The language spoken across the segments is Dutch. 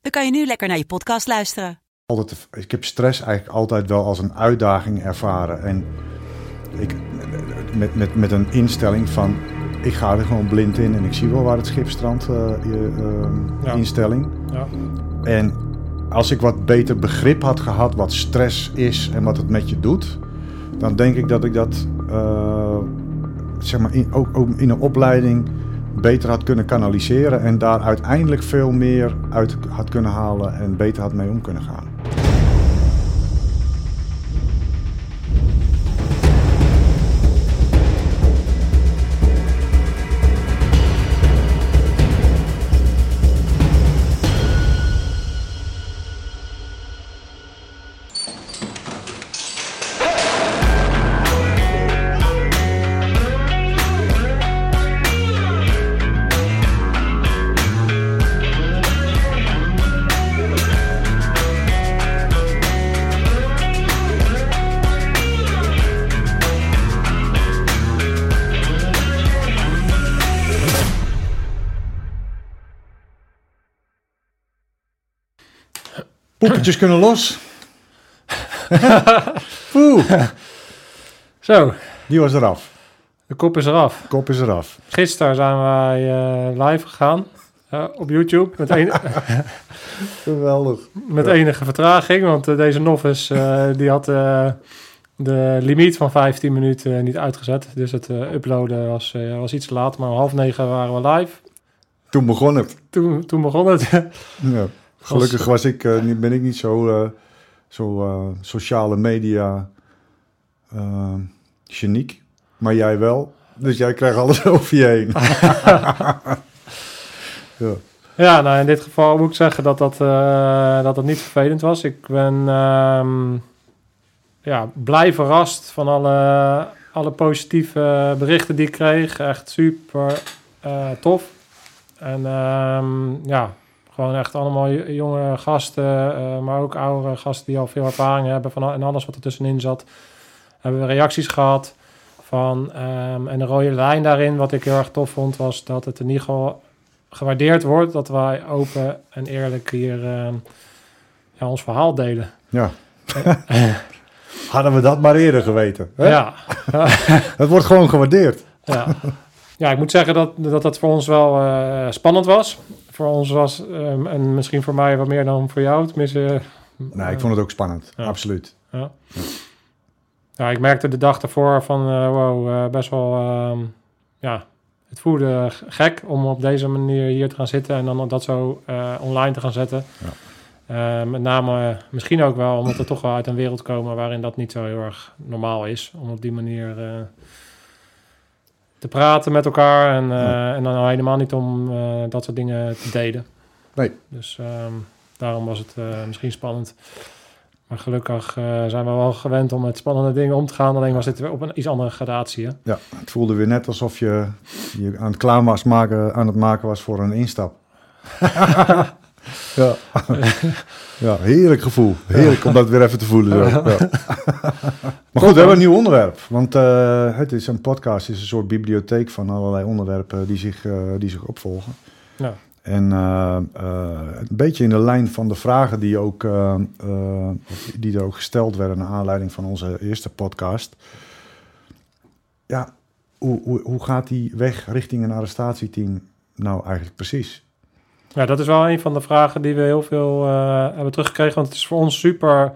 dan kan je nu lekker naar je podcast luisteren. Altijd, ik heb stress eigenlijk altijd wel als een uitdaging ervaren. En ik, met, met, met een instelling van, ik ga er gewoon blind in en ik zie wel waar het schip strandt, eh, je, eh, Ja. instelling. Ja. En als ik wat beter begrip had gehad wat stress is en wat het met je doet, dan denk ik dat ik dat eh, zeg maar in, ook, ook in een opleiding beter had kunnen kanaliseren en daar uiteindelijk veel meer uit had kunnen halen en beter had mee om kunnen gaan. Poepetjes kunnen los. Oeh, Zo, die was eraf. de kop is eraf. Kop is eraf. Gisteren zijn wij eh, live gegaan eh, op YouTube met, een, Geweldig. met enige vertraging. Want eh, deze novice die had de limiet van 15 minuten niet uitgezet. Dus het uploaden was, was iets laat. Maar om half negen waren we live. Toen begon het. Toen, toen begon het. Ja. Gelukkig was ik, eh, ben ik niet zo, eh, zo eh, sociale media geniek. Maar jij wel. Dus jij krijgt alles over je heen. ja. Ja, nou in dit geval moet ik zeggen dat dat, dat, dat niet vervelend was. Ik ben ehm, ja, blij verrast van alle, alle positieve berichten die ik kreeg. Echt super tof. En ehm, ja, gewoon echt allemaal jonge gasten, eh, maar ook oudere gasten die al veel ervaring hebben van en alles wat er tussenin zat. Hebben we reacties gehad van, ehm, en de rode lijn daarin, wat ik heel erg tof vond, was dat het in ieder geval gewaardeerd wordt dat wij open en eerlijk hier ehm, ja, ons verhaal delen. ja. Hadden we dat maar eerder geweten. Hè? Ja, Het wordt gewoon gewaardeerd. ja. ja, ik moet zeggen dat dat, dat voor ons wel eh, spannend was. Voor ons was, ehm, en misschien voor mij wat meer dan voor jou, tenminste. eh, Nee, ik vond het ook spannend. Ja. Absoluut. Ja. ja, ik merkte de dag daarvoor van, eh, wow, eh, best wel, ehm, ja, het voelde gek om op deze manier hier te gaan zitten en dan dat zo eh, online te gaan zetten. Eh, met name eh, misschien ook wel omdat we toch wel uit een wereld komen waarin dat niet zo heel erg normaal is. Om op die manier eh, te praten met elkaar en, eh, Ja. en dan al helemaal niet om eh, dat soort dingen te delen. Nee. Dus ehm, daarom was het eh, misschien spannend. Maar gelukkig eh, zijn we wel gewend om met spannende dingen om te gaan. Alleen was dit weer op een iets andere gradatie. Hè? Ja, het voelde weer net alsof je je aan het klaar was maken, aan het maken was voor een instap. ja. ja, heerlijk gevoel. Heerlijk om dat weer even te voelen. Zo. Ja. Maar goed, we hebben een nieuw onderwerp. Want eh, het is een podcast, het is een soort bibliotheek van allerlei onderwerpen die zich, eh, die zich opvolgen. Ja. En eh, een beetje in de lijn van de vragen die, ook, die er ook gesteld werden naar aanleiding van onze eerste podcast. Ja, hoe, hoe, hoe gaat die weg richting een arrestatieteam nou eigenlijk precies? Ja, dat is wel een van de vragen die we heel veel eh, hebben teruggekregen. Want het is voor ons super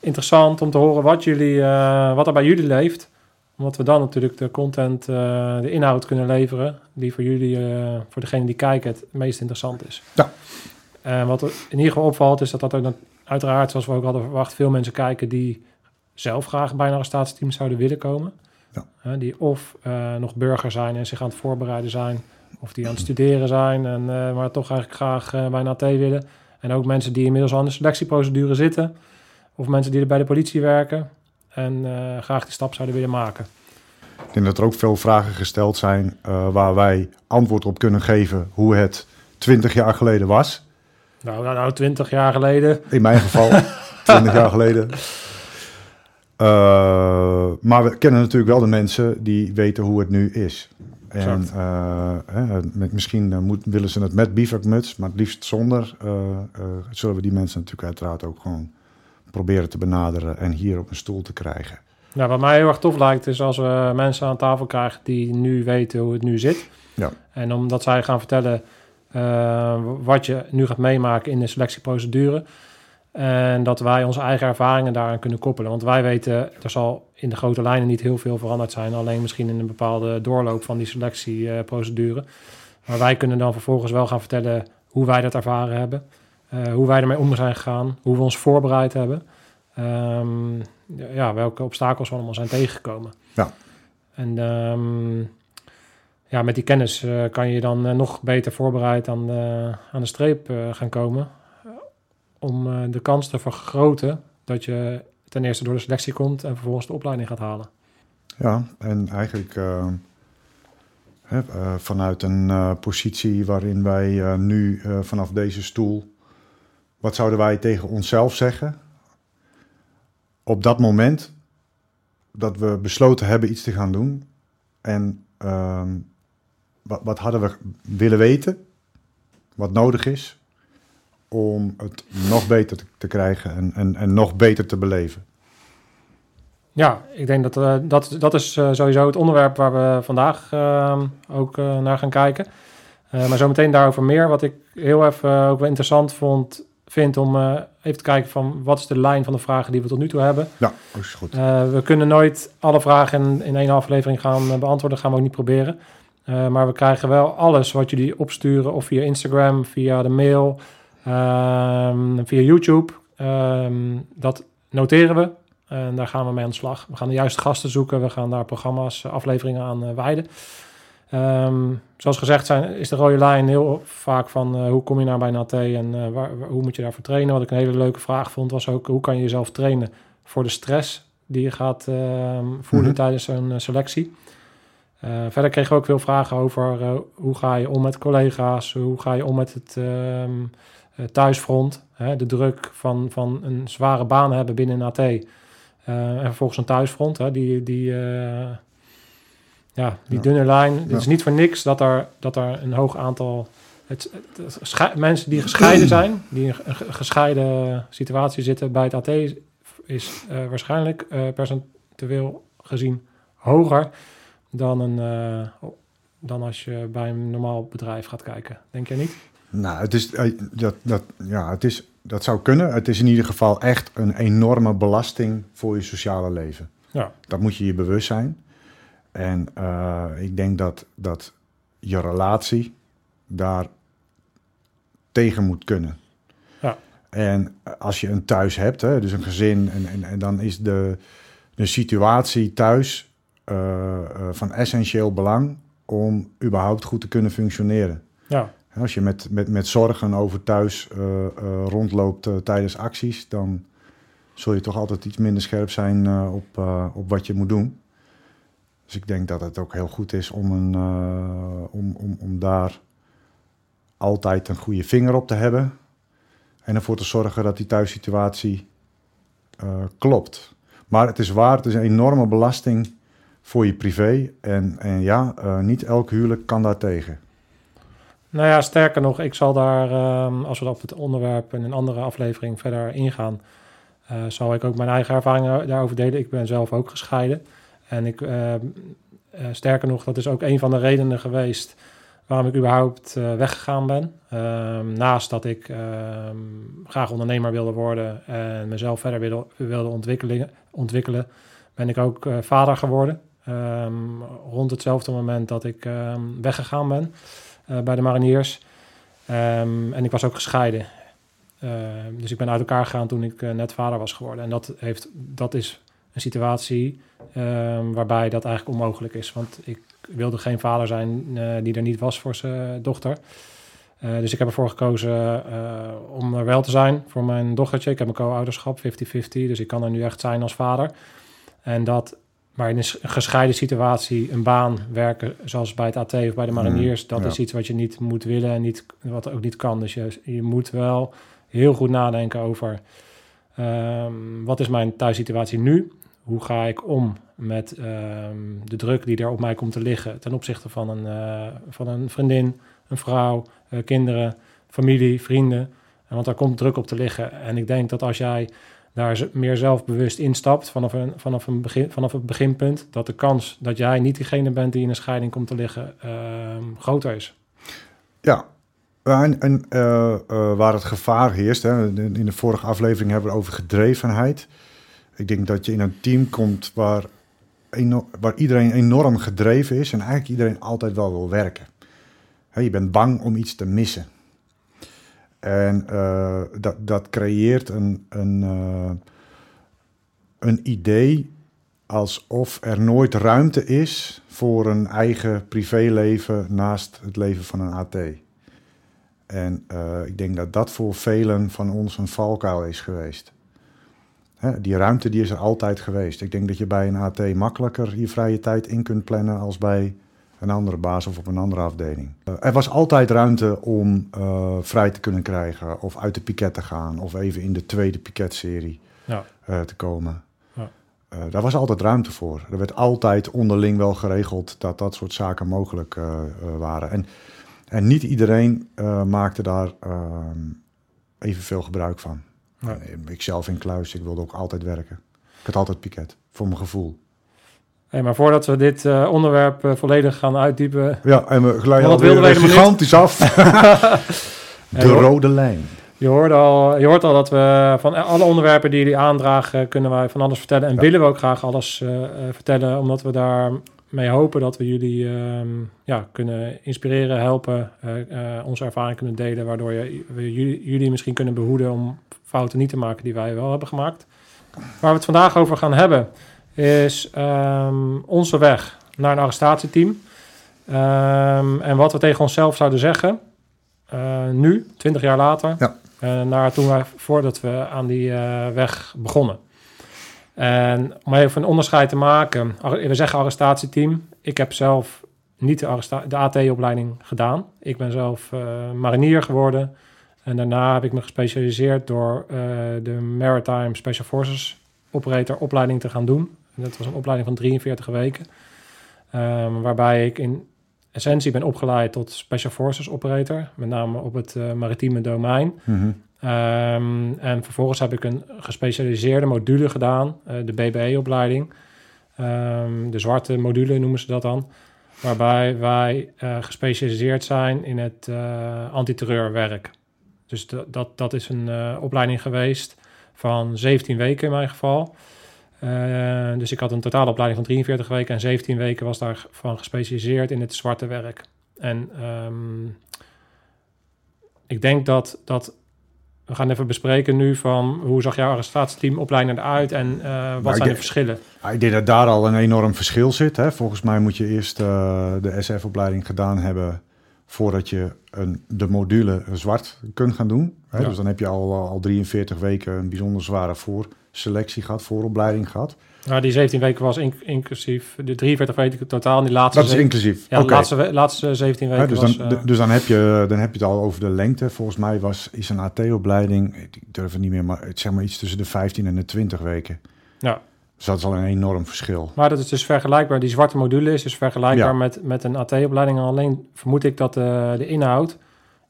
interessant om te horen wat, jullie, eh, wat er bij jullie leeft. Omdat we dan natuurlijk de content, eh, de inhoud kunnen leveren. Die voor jullie, voor degene die kijken, het meest interessant is. Ja. En wat er in ieder geval opvalt, is dat dat dan uiteraard, zoals we ook hadden verwacht, veel mensen kijken die zelf graag bij een arrestatieteam zouden willen komen. Ja. Die of nog burger zijn en zich aan het voorbereiden zijn. Of die aan het studeren zijn, en, eh, maar toch eigenlijk graag eh, bij een AT willen. En ook mensen die inmiddels al in de selectieprocedure zitten. Of mensen die er bij de politie werken. En eh, graag die stap zouden willen maken. Ik denk dat er ook veel vragen gesteld zijn uh, waar wij antwoord op kunnen geven hoe het 20 jaar geleden was. Nou, nou, nou 20 jaar geleden. In mijn geval, 20 jaar geleden. Uh, maar we kennen natuurlijk wel de mensen die weten hoe het nu is. En uh, met, misschien moet, willen ze het met bivakmuts, maar het liefst zonder. zullen we die mensen natuurlijk uiteraard ook gewoon proberen te benaderen en hier op een stoel te krijgen. Ja, wat mij heel erg tof lijkt is als we mensen aan tafel krijgen die nu weten hoe het nu zit. Ja. En omdat zij gaan vertellen uh, wat je nu gaat meemaken in de selectieprocedure. En dat wij onze eigen ervaringen daaraan kunnen koppelen. Want wij weten, er zal in de grote lijnen niet heel veel veranderd zijn. Alleen misschien in een bepaalde doorloop van die selectieprocedure. Maar wij kunnen dan vervolgens wel gaan vertellen hoe wij dat ervaren hebben. Uh, hoe wij ermee om zijn gegaan. Hoe we ons voorbereid hebben. Um, ja, welke obstakels we allemaal zijn tegengekomen. Ja. En um, ja, met die kennis uh, kan je dan uh, nog beter voorbereid aan de, aan de streep gaan komen. Om de kans te vergroten dat je ten eerste door de selectie komt en vervolgens de opleiding gaat halen. Ja, en eigenlijk hè, vanuit een positie waarin wij nu vanaf deze stoel. Wat zouden wij tegen onszelf zeggen? Op dat moment dat we besloten hebben iets te gaan doen. En uh, wat, wat, hadden we willen weten? Wat nodig is om het nog beter te, te krijgen en, en, en, nog beter te beleven? Ja, ik denk dat uh, dat, dat is uh, sowieso het onderwerp waar we vandaag uh, ook naar gaan kijken. maar zometeen daarover meer. Wat ik heel even ook wel interessant vond, vind om even te kijken van wat is de lijn van de vragen die we tot nu toe hebben. Ja, dat is goed. we kunnen nooit alle vragen in, in één aflevering gaan beantwoorden. Dat gaan we ook niet proberen. Maar we krijgen wel alles wat jullie opsturen, of via Instagram, via de mail, via YouTube. Um, dat noteren we en daar gaan we mee aan de slag. We gaan de juiste gasten zoeken, we gaan daar programma's, afleveringen aan uh, wijden. Um, zoals gezegd zijn, is de rode lijn heel vaak van uh, hoe kom je nou bij NAT en waar, hoe moet je daarvoor trainen. Wat ik een hele leuke vraag vond was ook hoe kan je jezelf trainen voor de stress die je gaat voelen mm -hmm. tijdens een selectie. Uh, verder kregen we ook veel vragen over uh, hoe ga je om met collega's, hoe ga je om met het thuisfront, hè, de druk van, van een zware baan hebben binnen een AT. Uh, en vervolgens een thuisfront, hè, die, die, ja, die ja. dunne lijn. Ja. Het is niet voor niks dat er, dat er een hoog aantal het, het, het mensen die gescheiden zijn, die in een gescheiden situatie zitten bij het AT, is waarschijnlijk percentueel gezien hoger dan, een, uh, dan als je bij een normaal bedrijf gaat kijken. Denk je niet? Nou, het is, dat, dat, ja, het is, dat zou kunnen. Het is in ieder geval echt een enorme belasting voor je sociale leven. Ja. Dat moet je je bewust zijn. En uh, ik denk dat, dat je relatie daar tegen moet kunnen. Ja. En als je een thuis hebt, hè, dus een gezin, en, en, en dan is de, de situatie thuis uh, uh, van essentieel belang om überhaupt goed te kunnen functioneren. Ja. Als je met, met, met zorgen over thuis uh, rondloopt tijdens acties, dan zul je toch altijd iets minder scherp zijn op, op wat je moet doen. Dus ik denk dat het ook heel goed is om, een, om, om, om daar altijd een goede vinger op te hebben. En ervoor te zorgen dat die thuissituatie klopt. Maar het is waar, het is een enorme belasting voor je privé. En, en ja, niet elk huwelijk kan daar tegen. Nou ja, sterker nog, ik zal daar, uh, als we op het onderwerp in een andere aflevering verder ingaan, uh, zal ik ook mijn eigen ervaringen daarover delen. Ik ben zelf ook gescheiden. En ik, ehm, eh, sterker nog, dat is ook een van de redenen geweest waarom ik überhaupt weggegaan ben. Ehm, naast dat ik graag ondernemer wilde worden en mezelf verder wilde, wilde ontwikkelen, ontwikkelen, ben ik ook vader geworden. Rond hetzelfde moment dat ik weggegaan ben bij de mariniers. Um, en ik was ook gescheiden. dus ik ben uit elkaar gegaan toen ik uh, net vader was geworden. En dat, heeft, dat is een situatie waarbij dat eigenlijk onmogelijk is. Want ik wilde geen vader zijn die er niet was voor zijn dochter. dus ik heb ervoor gekozen om er wel te zijn voor mijn dochtertje. Ik heb een co-ouderschap, 50-50, dus ik kan er nu echt zijn als vader. En dat, maar in een gescheiden situatie een baan werken, zoals bij het AT of bij de Mm, mariniers, dat ja. is iets wat je niet moet willen en niet, wat ook niet kan. Dus je, je moet wel heel goed nadenken over ehm, wat is mijn thuissituatie nu? Hoe ga ik om met ehm, de druk die er op mij komt te liggen ten opzichte van een, eh, van een vriendin, een vrouw, eh, kinderen, familie, vrienden. En Want daar komt druk op te liggen. En ik denk dat als jij daar meer zelfbewust instapt vanaf, een, vanaf, een begin, vanaf het beginpunt, dat de kans dat jij niet diegene bent die in een scheiding komt te liggen ehm, groter is. Ja, en, eh, eh, waar het gevaar heerst, hè, in de vorige aflevering hebben we over gedrevenheid. Ik denk dat je in een team komt waar, waar iedereen enorm gedreven is en eigenlijk iedereen altijd wel wil werken. Hè, je bent bang om iets te missen. En eh, dat, dat creëert een, een, eh, een idee alsof er nooit ruimte is voor een eigen privéleven naast het leven van een AT. En eh, ik denk dat dat voor velen van ons een valkuil is geweest. Hè, die ruimte die is er altijd geweest. Ik denk dat je bij een AT makkelijker je vrije tijd in kunt plannen als bij een andere baas of op een andere afdeling. Eh, er was altijd ruimte om eh, vrij te kunnen krijgen of uit de piket te gaan of even in de tweede piketserie Ja. eh, te komen. Ja. Daar was altijd ruimte voor. Er werd altijd onderling wel geregeld dat dat soort zaken mogelijk waren. En, en niet iedereen maakte daar ehm, evenveel gebruik van. Ja. Eh, Ik zelf in Kluis, ik wilde ook altijd werken. Ik had altijd piket, voor mijn gevoel. Hey, maar voordat we dit eh, onderwerp eh, volledig gaan uitdiepen, Ja, en we glijden alweer gigantisch af. de rode lijn. Je hoort, al, je hoort al dat we van alle onderwerpen die jullie aandragen, kunnen wij van alles vertellen. En Ja. willen we ook graag alles eh, vertellen, omdat we daarmee hopen dat we jullie ehm, ja, kunnen inspireren, helpen, onze ervaring kunnen delen, waardoor je, we jullie, jullie misschien kunnen behoeden om fouten niet te maken die wij wel hebben gemaakt. Waar we het vandaag over gaan hebben, is ehm, onze weg naar een arrestatieteam. Ehm, en wat we tegen onszelf zouden zeggen, eh, nu, 20 jaar later, Ja. eh, naar toen wij, voordat we aan die eh, weg begonnen. En om even een onderscheid te maken, we zeggen arrestatieteam. Ik heb zelf niet de, de AT-opleiding gedaan. Ik ben zelf marinier geworden. En daarna heb ik me gespecialiseerd door de Maritime Special Forces Operator opleiding te gaan doen. En dat was een opleiding van 43 weken. Ehm, waarbij ik in essentie ben opgeleid tot Special Forces Operator. Met name op het eh, maritieme domein. Mhm. Ehm, en vervolgens heb ik een gespecialiseerde module gedaan, eh, de BBE-opleiding. Ehm, de zwarte module noemen ze dat dan. Waarbij wij eh, gespecialiseerd zijn in het antiterreurwerk. Dus dat, dat, dat is een opleiding geweest van 17 weken in mijn geval. Eh, dus ik had een totale opleiding van 43 weken en 17 weken was daarvan gespecialiseerd in het zwarte werk. En ehm, ik denk dat, dat we gaan even bespreken nu van hoe zag jouw arrestatieteamopleiding eruit en eh, wat ik zijn de verschillen? Ik denk dat daar al een enorm verschil zit. Hè. Volgens mij moet je eerst eh, de SF-opleiding gedaan hebben voordat je een, de module zwart kunt gaan doen. Hè. Ja. Dus dan heb je al, al 43 weken een bijzonder zware voorselectie gehad, vooropleiding gehad. Nou, die 17 weken was in- inclusief de 43 weken totaal en die laatste, Dat is inclusief. ja, de laatste, laatste 17 Hè, weken dus, was... dan, eh, dus dan, heb je, dan heb je het al over de lengte. Volgens mij was, is een AT-opleiding, ik durf het niet meer, maar het zeg maar iets tussen de 15 en de 20 weken. Ja. Dus dat is al een enorm verschil. Maar dat is dus vergelijkbaar. Die zwarte module is dus vergelijkbaar Ja. met, met een AT-opleiding. Alleen vermoed ik dat de, de inhoud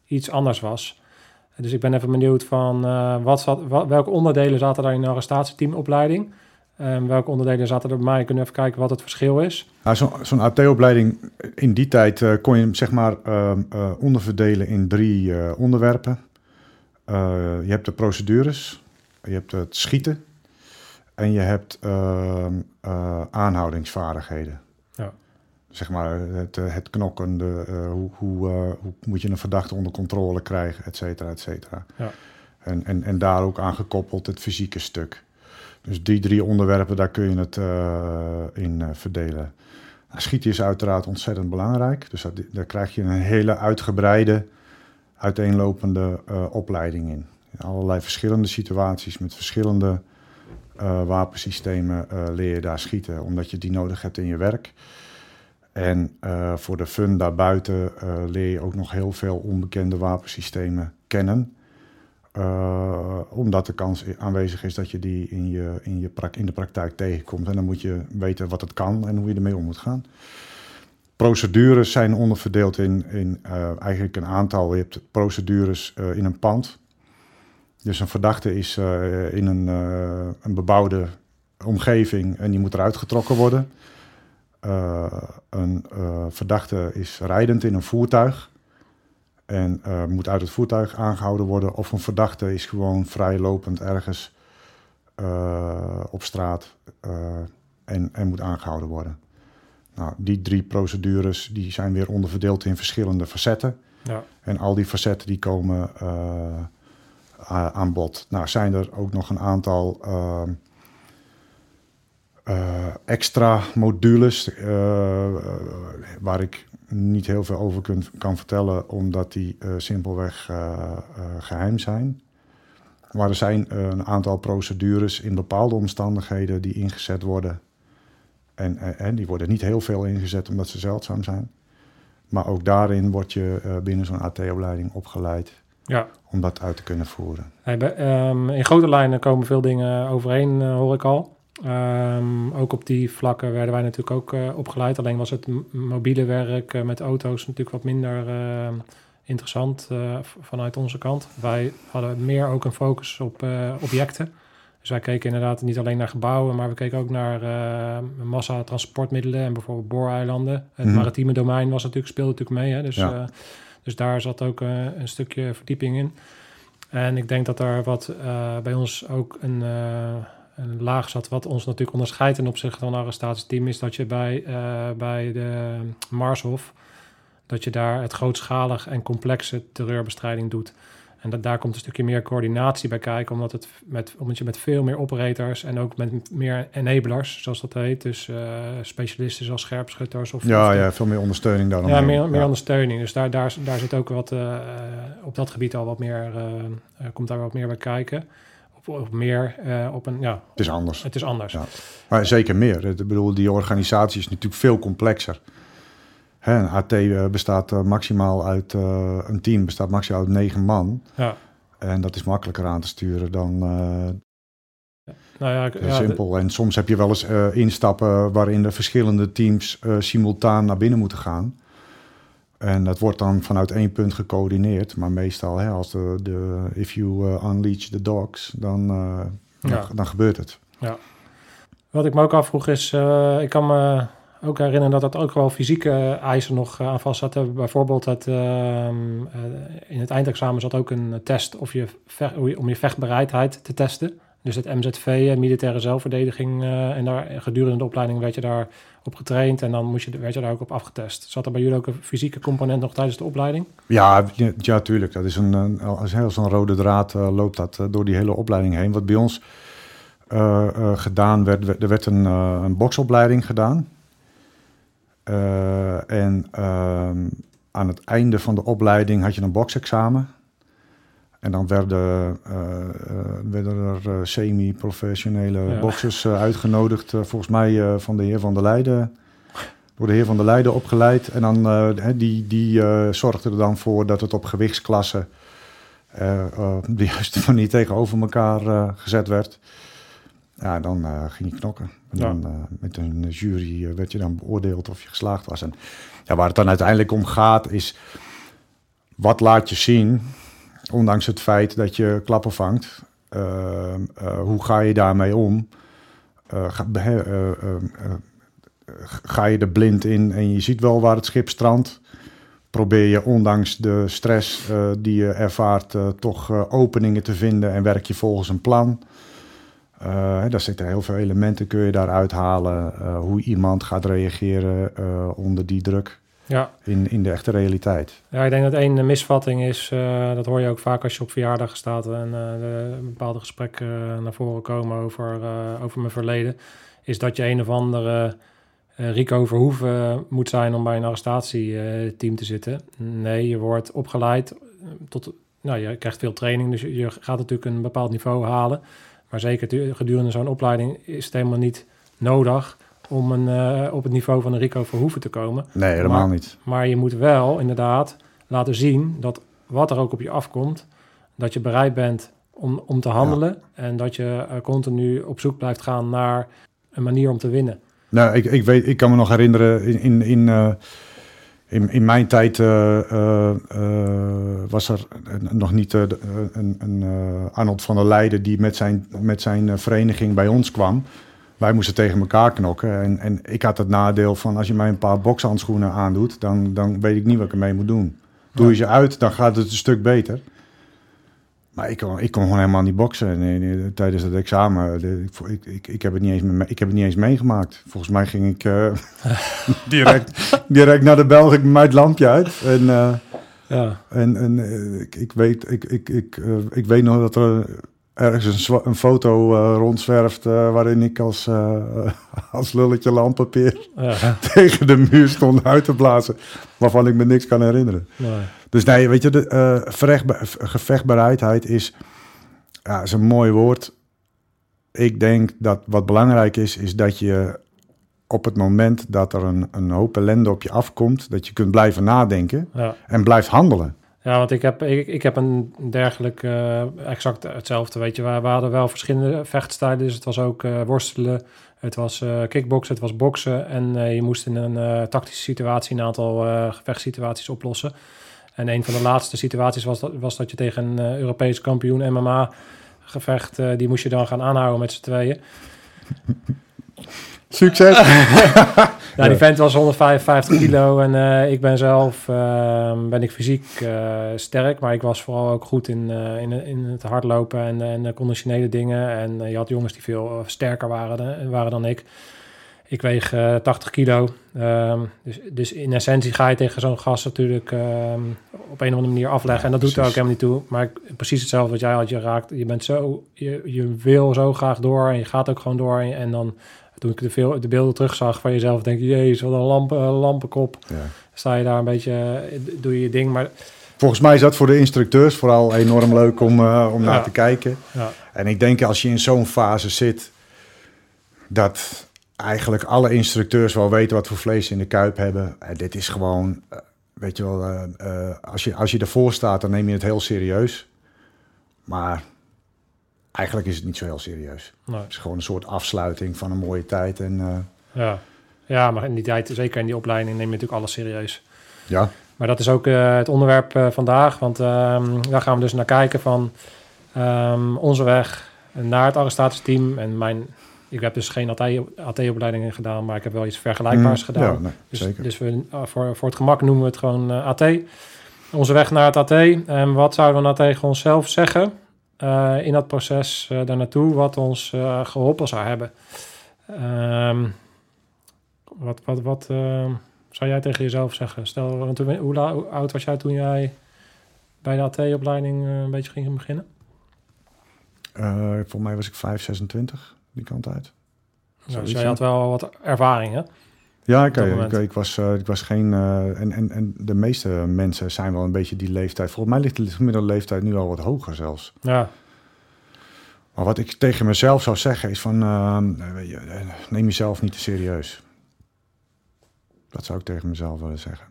iets anders was. Dus ik ben even benieuwd van eh, wat zat, welke onderdelen zaten daar in de arrestatieteamopleiding? En welke onderdelen zaten er bij mij? Kunnen we even kijken wat het verschil is? Nou, Zo'n AT-opleiding, in die tijd eh, kon je hem zeg maar ehm, eh, onderverdelen in drie eh, onderwerpen. Eh, je hebt de procedures, je hebt het schieten en je hebt ehm, eh, aanhoudingsvaardigheden. Ja. Zeg maar het, eh, het knokken, de, eh, hoe, hoe, hoe moet je een verdachte onder controle krijgen, et cetera, et cetera. Ja. En, en, en daar ook aan gekoppeld het fysieke stuk. Dus die drie onderwerpen, daar kun je het in verdelen. Schieten is uiteraard ontzettend belangrijk. Dus dat, daar krijg je een hele uitgebreide, uiteenlopende opleiding in. In allerlei verschillende situaties met verschillende wapensystemen uh, leer je daar schieten, omdat je die nodig hebt in je werk. En uh, voor de fun daarbuiten leer je ook nog heel veel onbekende wapensystemen kennen. omdat de kans aanwezig is dat je die in, je, in, je in de praktijk tegenkomt. En dan moet je weten wat het kan en hoe je ermee om moet gaan. Procedures zijn onderverdeeld in, in eigenlijk een aantal. Je hebt procedures in een pand. Dus een verdachte is uh, in een, uh, een, bebouwde omgeving en die moet eruit getrokken worden. Uh, een verdachte is rijdend in een voertuig en moet uit het voertuig aangehouden worden. Of een verdachte is gewoon vrijlopend ergens op straat en, en moet aangehouden worden. Nou, die drie procedures die zijn weer onderverdeeld in verschillende facetten. Ja. En al die facetten die komen aan bod. Nou, zijn er ook nog een aantal ehm, eh, extra modules uh, waar ik niet heel veel over kun, kan vertellen, omdat die simpelweg geheim zijn. Maar er zijn een aantal procedures in bepaalde omstandigheden die ingezet worden. En, en die worden niet heel veel ingezet omdat ze zeldzaam zijn. Maar ook daarin word je binnen zo'n AT-opleiding opgeleid ja. Om dat uit te kunnen voeren. Ehm, in grote lijnen komen veel dingen overeen, uh, hoor ik al. Um, ook op die vlakken werden wij natuurlijk ook uh, opgeleid. Alleen was het mobiele werk uh, met auto's natuurlijk wat minder interessant vanuit onze kant. Wij hadden meer ook een focus op objecten. Dus wij keken inderdaad niet alleen naar gebouwen, maar we keken ook naar massa transportmiddelen en bijvoorbeeld booreilanden. Het mhm. maritieme domein was natuurlijk, speelde natuurlijk mee. Hè? Dus ja. Dus daar zat ook uh, een stukje verdieping in. En ik denk dat daar wat uh, bij ons ook een, uh, een, laag zat, wat ons natuurlijk onderscheidt ten opzichte van een arrestatieteam, is dat je bij, bij de Marshof, dat je daar het grootschalig en complexe terreurbestrijding doet. En dat, daar komt een stukje meer coördinatie bij kijken, omdat, het met, omdat je met veel meer operators en ook met meer enablers, zoals dat heet, dus uh, specialisten zoals scherpschutters. Of, ja, ja, veel meer ondersteuning dan. Ja, meer, meer ondersteuning. Dus daar, daar, daar zit ook wat, uh, op dat gebied al wat meer, uh, komt daar wat meer bij kijken. Op, op meer, op een, ja. Het is anders. Het is anders. Ja. Maar zeker meer. Ik bedoel, die organisatie is natuurlijk veel complexer. Hè, een AT eh, bestaat uh, maximaal uit, uh, een team bestaat maximaal uit negen man. Ja. En dat is makkelijker aan te sturen dan nou ja, ja, simpel. En soms heb je wel eens instappen waarin de verschillende teams simultaan naar binnen moeten gaan. En dat wordt dan vanuit één punt gecoördineerd. Maar meestal, hè, als de, de if you unleash the dogs, dan, dan, dan, gebeurt het. Ja. Wat ik me ook afvroeg is, ik kan me ook herinneren dat dat ook wel fysieke eisen nog eh, aan vast zaten. Bijvoorbeeld het, ehm, eh, in het eindexamen zat ook een test of je om je vechtbereidheid te testen. Dus het MZV, eh, militaire zelfverdediging. en daar, gedurende de opleiding werd je daar op getraind en dan moest je, werd je daar ook op afgetest. Zat er bij jullie ook een fysieke component nog tijdens de opleiding? Ja, ja, tuurlijk. Dat is een, een als een rode draad loopt dat door die hele opleiding heen. Wat bij ons gedaan werd, er werd een, een boksopleiding gedaan. Uh, en uh, aan het einde van de opleiding had je een boksexamen. En dan werden, uh, werden er semi-professionele ja. boxers uitgenodigd. volgens mij van de heer Van der Leijden. Door de heer Van der Leijden opgeleid. En dan, die, die zorgde er dan voor dat het op gewichtsklassen... de juiste manier tegenover elkaar gezet werd. Ja, dan uh, ging je knokken. En dan uh, met een jury uh, werd je dan beoordeeld of je geslaagd was. En ja, waar het dan uiteindelijk om gaat is... wat laat je zien, ondanks het feit dat je klappen vangt... hoe ga je daarmee om? Ga, ga, je er blind in en je ziet wel waar het schip strandt? Probeer je ondanks de stress die je ervaart... toch openingen te vinden en werk je volgens een plan... Uh, daar zitten heel veel elementen, kun je daaruit halen. Uh, hoe iemand gaat reageren uh, onder die druk ja. in, in de echte realiteit. Ja, ik denk dat één misvatting is, dat hoor je ook vaak als je op verjaardag staat en bepaalde gesprekken naar voren komen over, over mijn verleden, is dat je een of andere Rico Verhoeven moet zijn om bij een arrestatieteam te zitten. Nee, je wordt opgeleid tot nou, je krijgt veel training, dus je gaat natuurlijk een bepaald niveau halen. Maar zeker gedurende zo'n opleiding is het helemaal niet nodig om een, eh, op het niveau van een Rico Verhoeven te komen. Nee, helemaal Maar- niet. Maar je moet wel inderdaad laten zien dat wat er ook op je afkomt, dat je bereid bent om, om te handelen en dat je eh, continu op zoek blijft gaan naar een manier om te winnen. Nou, ik, ik, weet, ik kan me nog herinneren, in, in, in, eh, in, in mijn tijd eh, eh, eh, was er nog niet een, een Arnold van der Leijden die met zijn, met zijn vereniging bij ons kwam. Wij moesten tegen elkaar knokken. En, en ik had het nadeel van als je mij een paar bokshandschoenen aandoet, dan, dan weet ik niet wat ik ermee moet doen. Doe je ze uit, dan gaat het een stuk beter. Maar ik kon, ik kon gewoon helemaal niet boksen nee, nee, tijdens het examen. De- ik, ik, ik, ik, heb het niet eens me- ik heb het niet eens meegemaakt. Volgens mij ging ik eh, direct, direct naar de Belgen met het lampje uit. En, eh, Ja, en, en eh, ik, ik, weet, ik, ik, ik, eh, ik weet nog dat er ergens een, een foto eh, rondzwerft... eh, waarin ik als, eh, als lulletje landpapier ja, tegen de muur stond uit te blazen. Waarvan ik me niks kan herinneren. nee. Dus nee, weet je, de, gevechtbaarheid is, ja, is een mooi woord. Ik denk dat wat belangrijk is, is dat je op het moment dat er een, een hoop ellende op je afkomt, dat je kunt blijven nadenken ja. en blijft handelen. Ja, want ik heb, ik, ik heb een dergelijk, eh, exact hetzelfde, weet je. We, we hadden wel verschillende vechtstijlen, dus het was ook eh, worstelen, het was eh kickboksen, het was boksen. En je moest in een tactische situatie een aantal gevechtssituaties oplossen. En een van de laatste situaties was dat, was dat je tegen een Europees kampioen MMA gevecht, die moest je dan gaan aanhouden met z'n tweeën. Succes! Ja, die vent was 155 kilo en eh, ik ben zelf eh, ben ik fysiek eh, sterk, maar ik was vooral ook goed in, eh, in, in het hardlopen en, en de conditionele dingen. En je had jongens die veel sterker waren, dan- waren dan ik. Ik weeg eh, 80 kilo. Ehm, dus, dus in essentie ga je tegen zo'n gast natuurlijk ehm, op een of andere manier afleggen. Ja, en dat doet er ook helemaal niet toe. Maar precies hetzelfde wat jij had. Je raakt, je bent zo, je, je wil zo graag door en je gaat ook gewoon door. En, en dan, toen ik de, veel, de beelden terugzag van jezelf, denk je, jezus, wat een lamp, eh, lampenkop. Ja. Sta je daar een beetje, eh, doe je je ding. Maar Volgens mij is dat voor de instructeurs vooral enorm leuk om, eh, om naar te kijken. ja, En ik denk als je in zo'n fase zit, dat eigenlijk alle instructeurs wel weten wat voor vlees ze in de kuip hebben. En dit is gewoon, weet je wel, als, je, als je ervoor staat, dan neem je het heel serieus. Maar eigenlijk is het niet zo heel serieus. nee, Het is gewoon een soort afsluiting van een mooie tijd. En eh, ja. ja, maar in die tijd, zeker in die opleiding, neem je natuurlijk alles serieus. ja, Maar dat is ook eh, het onderwerp eh, vandaag, want ehm, daar gaan we dus naar kijken van ehm, onze weg naar het arrestatiesteam. En mijn, ik heb dus geen AT-opleiding gedaan, maar ik heb wel iets vergelijkbaars Mm, gedaan. Ja, nee, Dus, zeker. dus we, voor, voor het gemak noemen we het gewoon AT. Onze weg naar het AT. En wat zouden we nou tegen onszelf zeggen in dat proces eh daar naartoe, wat ons eh, geholpen zou hebben? Ehm, wat wat, wat ehm, zou jij tegen jezelf zeggen? Stel, want hoe, hoe oud was jij toen jij bij de AT-opleiding eh, een beetje ging beginnen? Eh, volgens mij was ik 5, 26, die kant uit. Nou, dus jij had wel wat ervaring, hè? Ja, ik, ik, was, eh, ik was geen. eh, en, en, en de meeste mensen zijn wel een beetje die leeftijd. Volgens mij ligt de gemiddelde leeftijd nu al wat hoger zelfs. Ja, Maar wat ik tegen mezelf zou zeggen is van. eh, je, eh, neem jezelf niet te serieus. Dat zou ik tegen mezelf willen zeggen.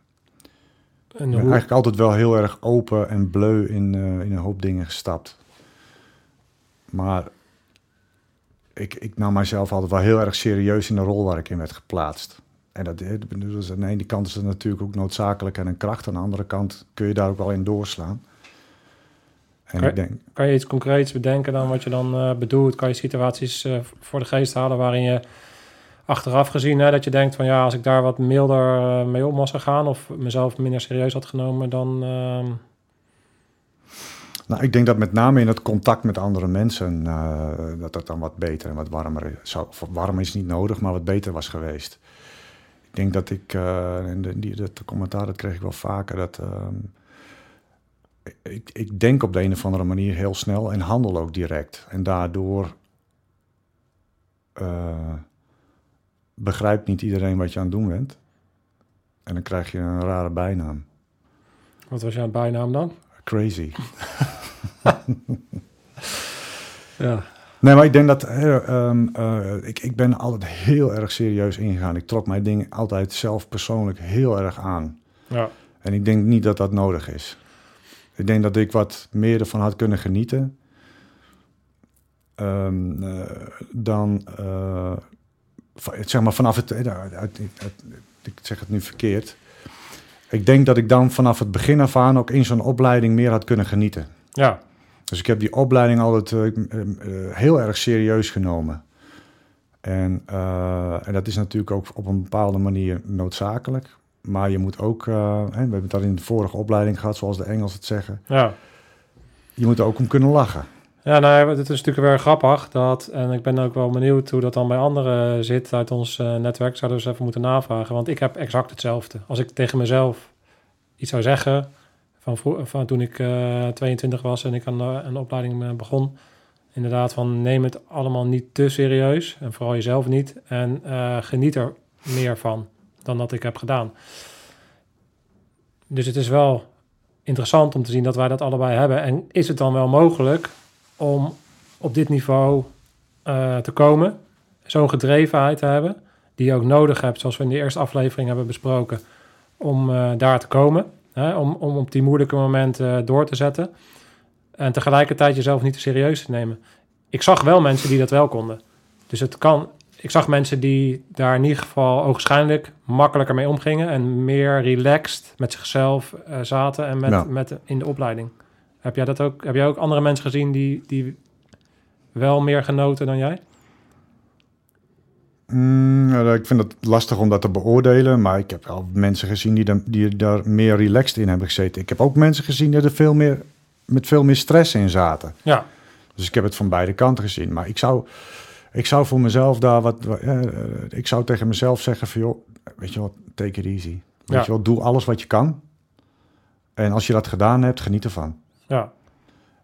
en Ik ben eigenlijk altijd wel heel erg open en bleu in, in een hoop dingen gestapt. Maar ik, ik nam mijzelf altijd wel heel erg serieus in de rol waar ik in werd geplaatst. En dat, dus aan de ene kant is het natuurlijk ook noodzakelijk en een kracht. Aan de andere kant kun je daar ook wel in doorslaan. En Oké. ik denk, Kan je iets concreets bedenken dan wat je dan eh, bedoelt? Kan je situaties eh, voor de geest halen waarin je achteraf gezien hè, dat je denkt van ja, als ik daar wat milder eh, mee om was gegaan of mezelf minder serieus had genomen, dan ehm, nou, ik denk dat met name in het contact met andere mensen, dat dat dan wat beter en wat warmer zou, of warm is niet nodig, maar wat beter was geweest. Ik denk dat ik, eh, en de, die, dat commentaar dat kreeg ik wel vaker, dat ehm, ik, ik denk op de een of andere manier heel snel en handel ook direct. En daardoor eh, begrijpt niet iedereen wat je aan het doen bent. En dan krijg je een rare bijnaam. wat was jouw bijnaam dan? crazy. Ja. Nee, maar ik denk dat eh, ehm, eh, ik, ik ben altijd heel erg serieus ingegaan. Ik trok mijn dingen altijd zelf persoonlijk heel erg aan. Ja. En ik denk niet dat dat nodig is. Ik denk dat ik wat meer ervan had kunnen genieten. ehm, eh, dan, va- zeg maar, vanaf het, uit- uit- uit- Ik zeg het nu verkeerd. Ik denk dat ik dan vanaf het begin af aan ook in zo'n opleiding meer had kunnen genieten. Ja. Dus ik heb die opleiding altijd eh, eh, eh, heel erg serieus genomen. En, en dat is natuurlijk ook op een bepaalde manier noodzakelijk. Maar je moet ook, hè, we hebben het al in de vorige opleiding gehad, zoals de Engels het zeggen. Ja. Je moet er ook om kunnen lachen. Ja, nou, het is natuurlijk weer grappig dat, en ik ben ook wel benieuwd hoe dat dan bij anderen zit uit ons netwerk. Zouden we eens even moeten navragen, want ik heb exact hetzelfde. Als ik tegen mezelf iets zou zeggen, van, van toen ik eh 22 was en ik aan eh, een opleiding eh, begon, inderdaad van neem het allemaal niet te serieus en vooral jezelf niet en eh, geniet er meer van dan dat ik heb gedaan. Dus het is wel interessant om te zien dat wij dat allebei hebben. En is het dan wel mogelijk om op dit niveau eh, te komen, zo'n gedrevenheid te hebben, die je ook nodig hebt, zoals we in de eerste aflevering hebben besproken, om eh, daar te komen, hè, om, om op die moeilijke momenten eh, door te zetten en tegelijkertijd jezelf niet te serieus te nemen. Ik zag wel mensen die dat wel konden. Dus het kan. Ik zag mensen die daar in ieder geval ogenschijnlijk makkelijker mee omgingen en meer relaxed met zichzelf eh, zaten en met, met in de opleiding. Heb jij dat ook? Heb jij ook andere mensen gezien die, die wel meer genoten dan jij? Mm, nou, ik vind het lastig om dat te beoordelen, maar ik heb wel mensen gezien die, dan, die daar meer relaxed in hebben gezeten. Ik heb ook mensen gezien die er veel meer, met veel meer stress in zaten. Ja, Dus ik heb het van beide kanten gezien. Maar ik zou, ik zou voor mezelf daar wat. wat, eh, eh, ik zou tegen mezelf zeggen: van joh, weet je wat, take it easy. Weet Ja. je wel, doe alles wat je kan. En als je dat gedaan hebt, geniet ervan. ja.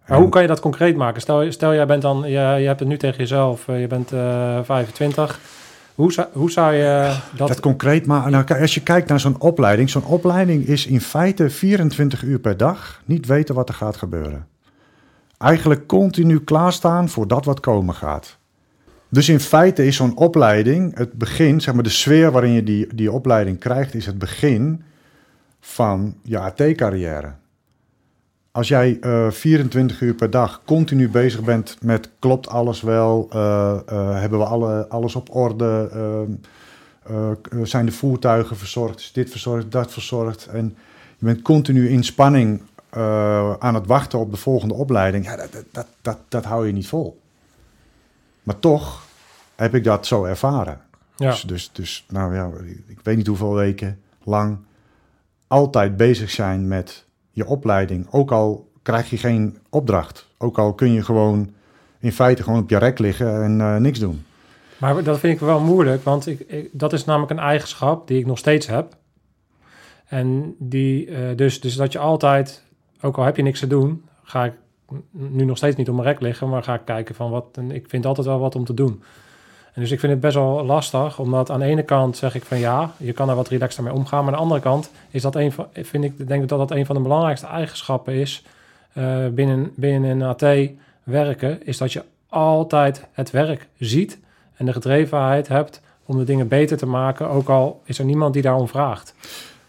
Maar hoe kan je dat concreet maken? Stel, stel jij bent dan, je, je hebt het nu tegen jezelf, eh, je bent eh 25. Hoe zou, hoe zou je dat... Dat, concreet, maar nou, als je kijkt naar zo'n opleiding, zo'n opleiding is in feite 24 uur per dag niet weten wat er gaat gebeuren. Eigenlijk continu klaarstaan voor dat wat komen gaat. Dus in feite is zo'n opleiding het begin, zeg maar de sfeer waarin je die, die opleiding krijgt, is het begin van je AT-carrière. Als jij eh 24 uur per dag continu bezig bent met klopt alles wel, eh, eh, hebben we alle, alles op orde, eh, zijn de voertuigen verzorgd, is dit verzorgd, dat verzorgd. En je bent continu in spanning eh, aan het wachten op de volgende opleiding. Ja, dat, dat, dat, dat, dat hou je niet vol. Maar toch heb ik dat zo ervaren. ja. Dus, dus, dus, nou ja, ik weet niet hoeveel weken lang altijd bezig zijn met je opleiding. Ook al krijg je geen opdracht. Ook al kun je gewoon in feite gewoon op je rek liggen en eh, niks doen. Maar dat vind ik wel moeilijk, want ik, dat is namelijk een eigenschap die ik nog steeds heb. En die, eh, dus, dus dat je altijd, ook al heb je niks te doen, ga ik nu nog steeds niet op mijn rek liggen, maar ga ik kijken van wat, en ik vind altijd wel wat om te doen. En dus ik vind het best wel lastig, omdat aan de ene kant zeg ik van ja, je kan er wat relaxter mee omgaan, maar aan de andere kant is dat een van, vind ik, denk ik dat dat een van de belangrijkste eigenschappen is eh, binnen, binnen een AT werken, is dat je altijd het werk ziet en de gedrevenheid hebt om de dingen beter te maken, ook al is er niemand die daarom vraagt.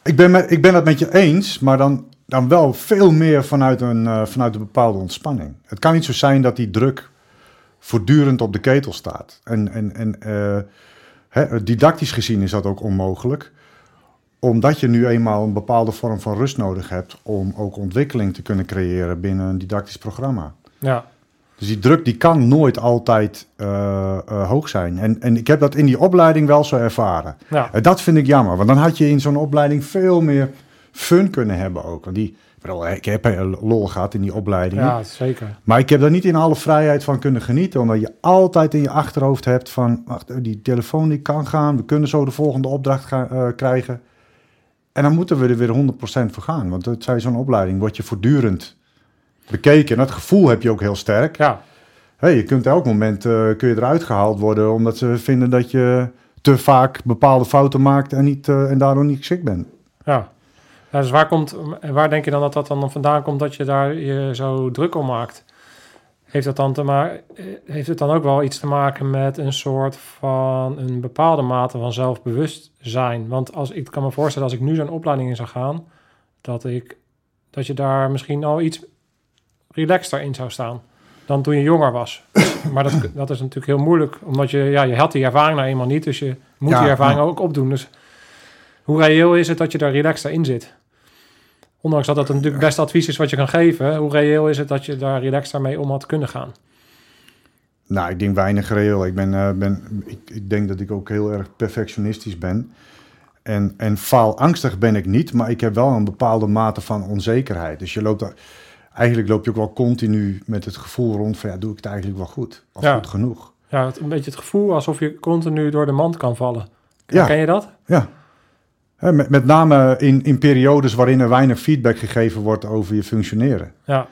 Ik ben, met, ik ben het met je eens, maar dan, dan wel veel meer vanuit een, eh, vanuit een bepaalde ontspanning. Het kan niet zo zijn dat die druk voortdurend op de ketel staat. En, en, en eh, hè, didactisch gezien is dat ook onmogelijk. Omdat je nu eenmaal een bepaalde vorm van rust nodig hebt om ook ontwikkeling te kunnen creëren binnen een didactisch programma. Ja, Dus die druk die kan nooit altijd eh, eh, hoog zijn. En, en ik heb dat in die opleiding wel zo ervaren. ja, En dat vind ik jammer, want dan had je in zo'n opleiding veel meer fun kunnen hebben ook. Want die, ik heb lol gehad in die opleiding. ja zeker. Maar ik heb daar niet in alle vrijheid van kunnen genieten. Omdat je altijd in je achterhoofd hebt van... Wacht, die telefoon die kan gaan. We kunnen zo de volgende opdracht gaan, eh, krijgen. En dan moeten we er weer 100% voor gaan. Want het zijn zo'n opleiding, word je voortdurend bekeken. En dat gevoel heb je ook heel sterk. Ja, Hey, je kunt elk moment eh, kun je eruit gehaald worden... omdat ze vinden dat je te vaak bepaalde fouten maakt... en, niet, eh, en daardoor niet geschikt bent. ja. Ja, dus waar, komt, waar denk je dan dat dat dan vandaan komt dat je daar je zo druk om maakt? Heeft, dat dan te ma- heeft het dan ook wel iets te maken met een soort van een bepaalde mate van zelfbewustzijn? Want als, ik kan me voorstellen, als ik nu zo'n opleiding in zou gaan, dat, ik, dat je daar misschien al iets relaxter in zou staan dan toen je jonger was. maar dat, dat is natuurlijk heel moeilijk, omdat je, ja, je had die ervaring nou eenmaal niet, dus je moet Ja, die ervaring ja. ook opdoen. Dus hoe reëel is het dat je daar relaxter in zit? Ondanks dat dat natuurlijk best advies is wat je kan geven, hoe reëel is het dat je daar relaxter mee om had kunnen gaan? Nou, ik denk weinig reëel. Ik, ben, eh, ben, ik, ik denk dat ik ook heel erg perfectionistisch ben. En, en faalangstig ben ik niet, maar ik heb wel een bepaalde mate van onzekerheid. Dus je loopt daar, eigenlijk loop je ook wel continu met het gevoel rond van ja, doe ik het eigenlijk wel goed? Of Ja. goed genoeg? Ja, het, een beetje het gevoel alsof je continu door de mand kan vallen. Ja. Ken je dat? Ja. Met, met name in, in periodes waarin er weinig feedback gegeven wordt over je functioneren. Ja.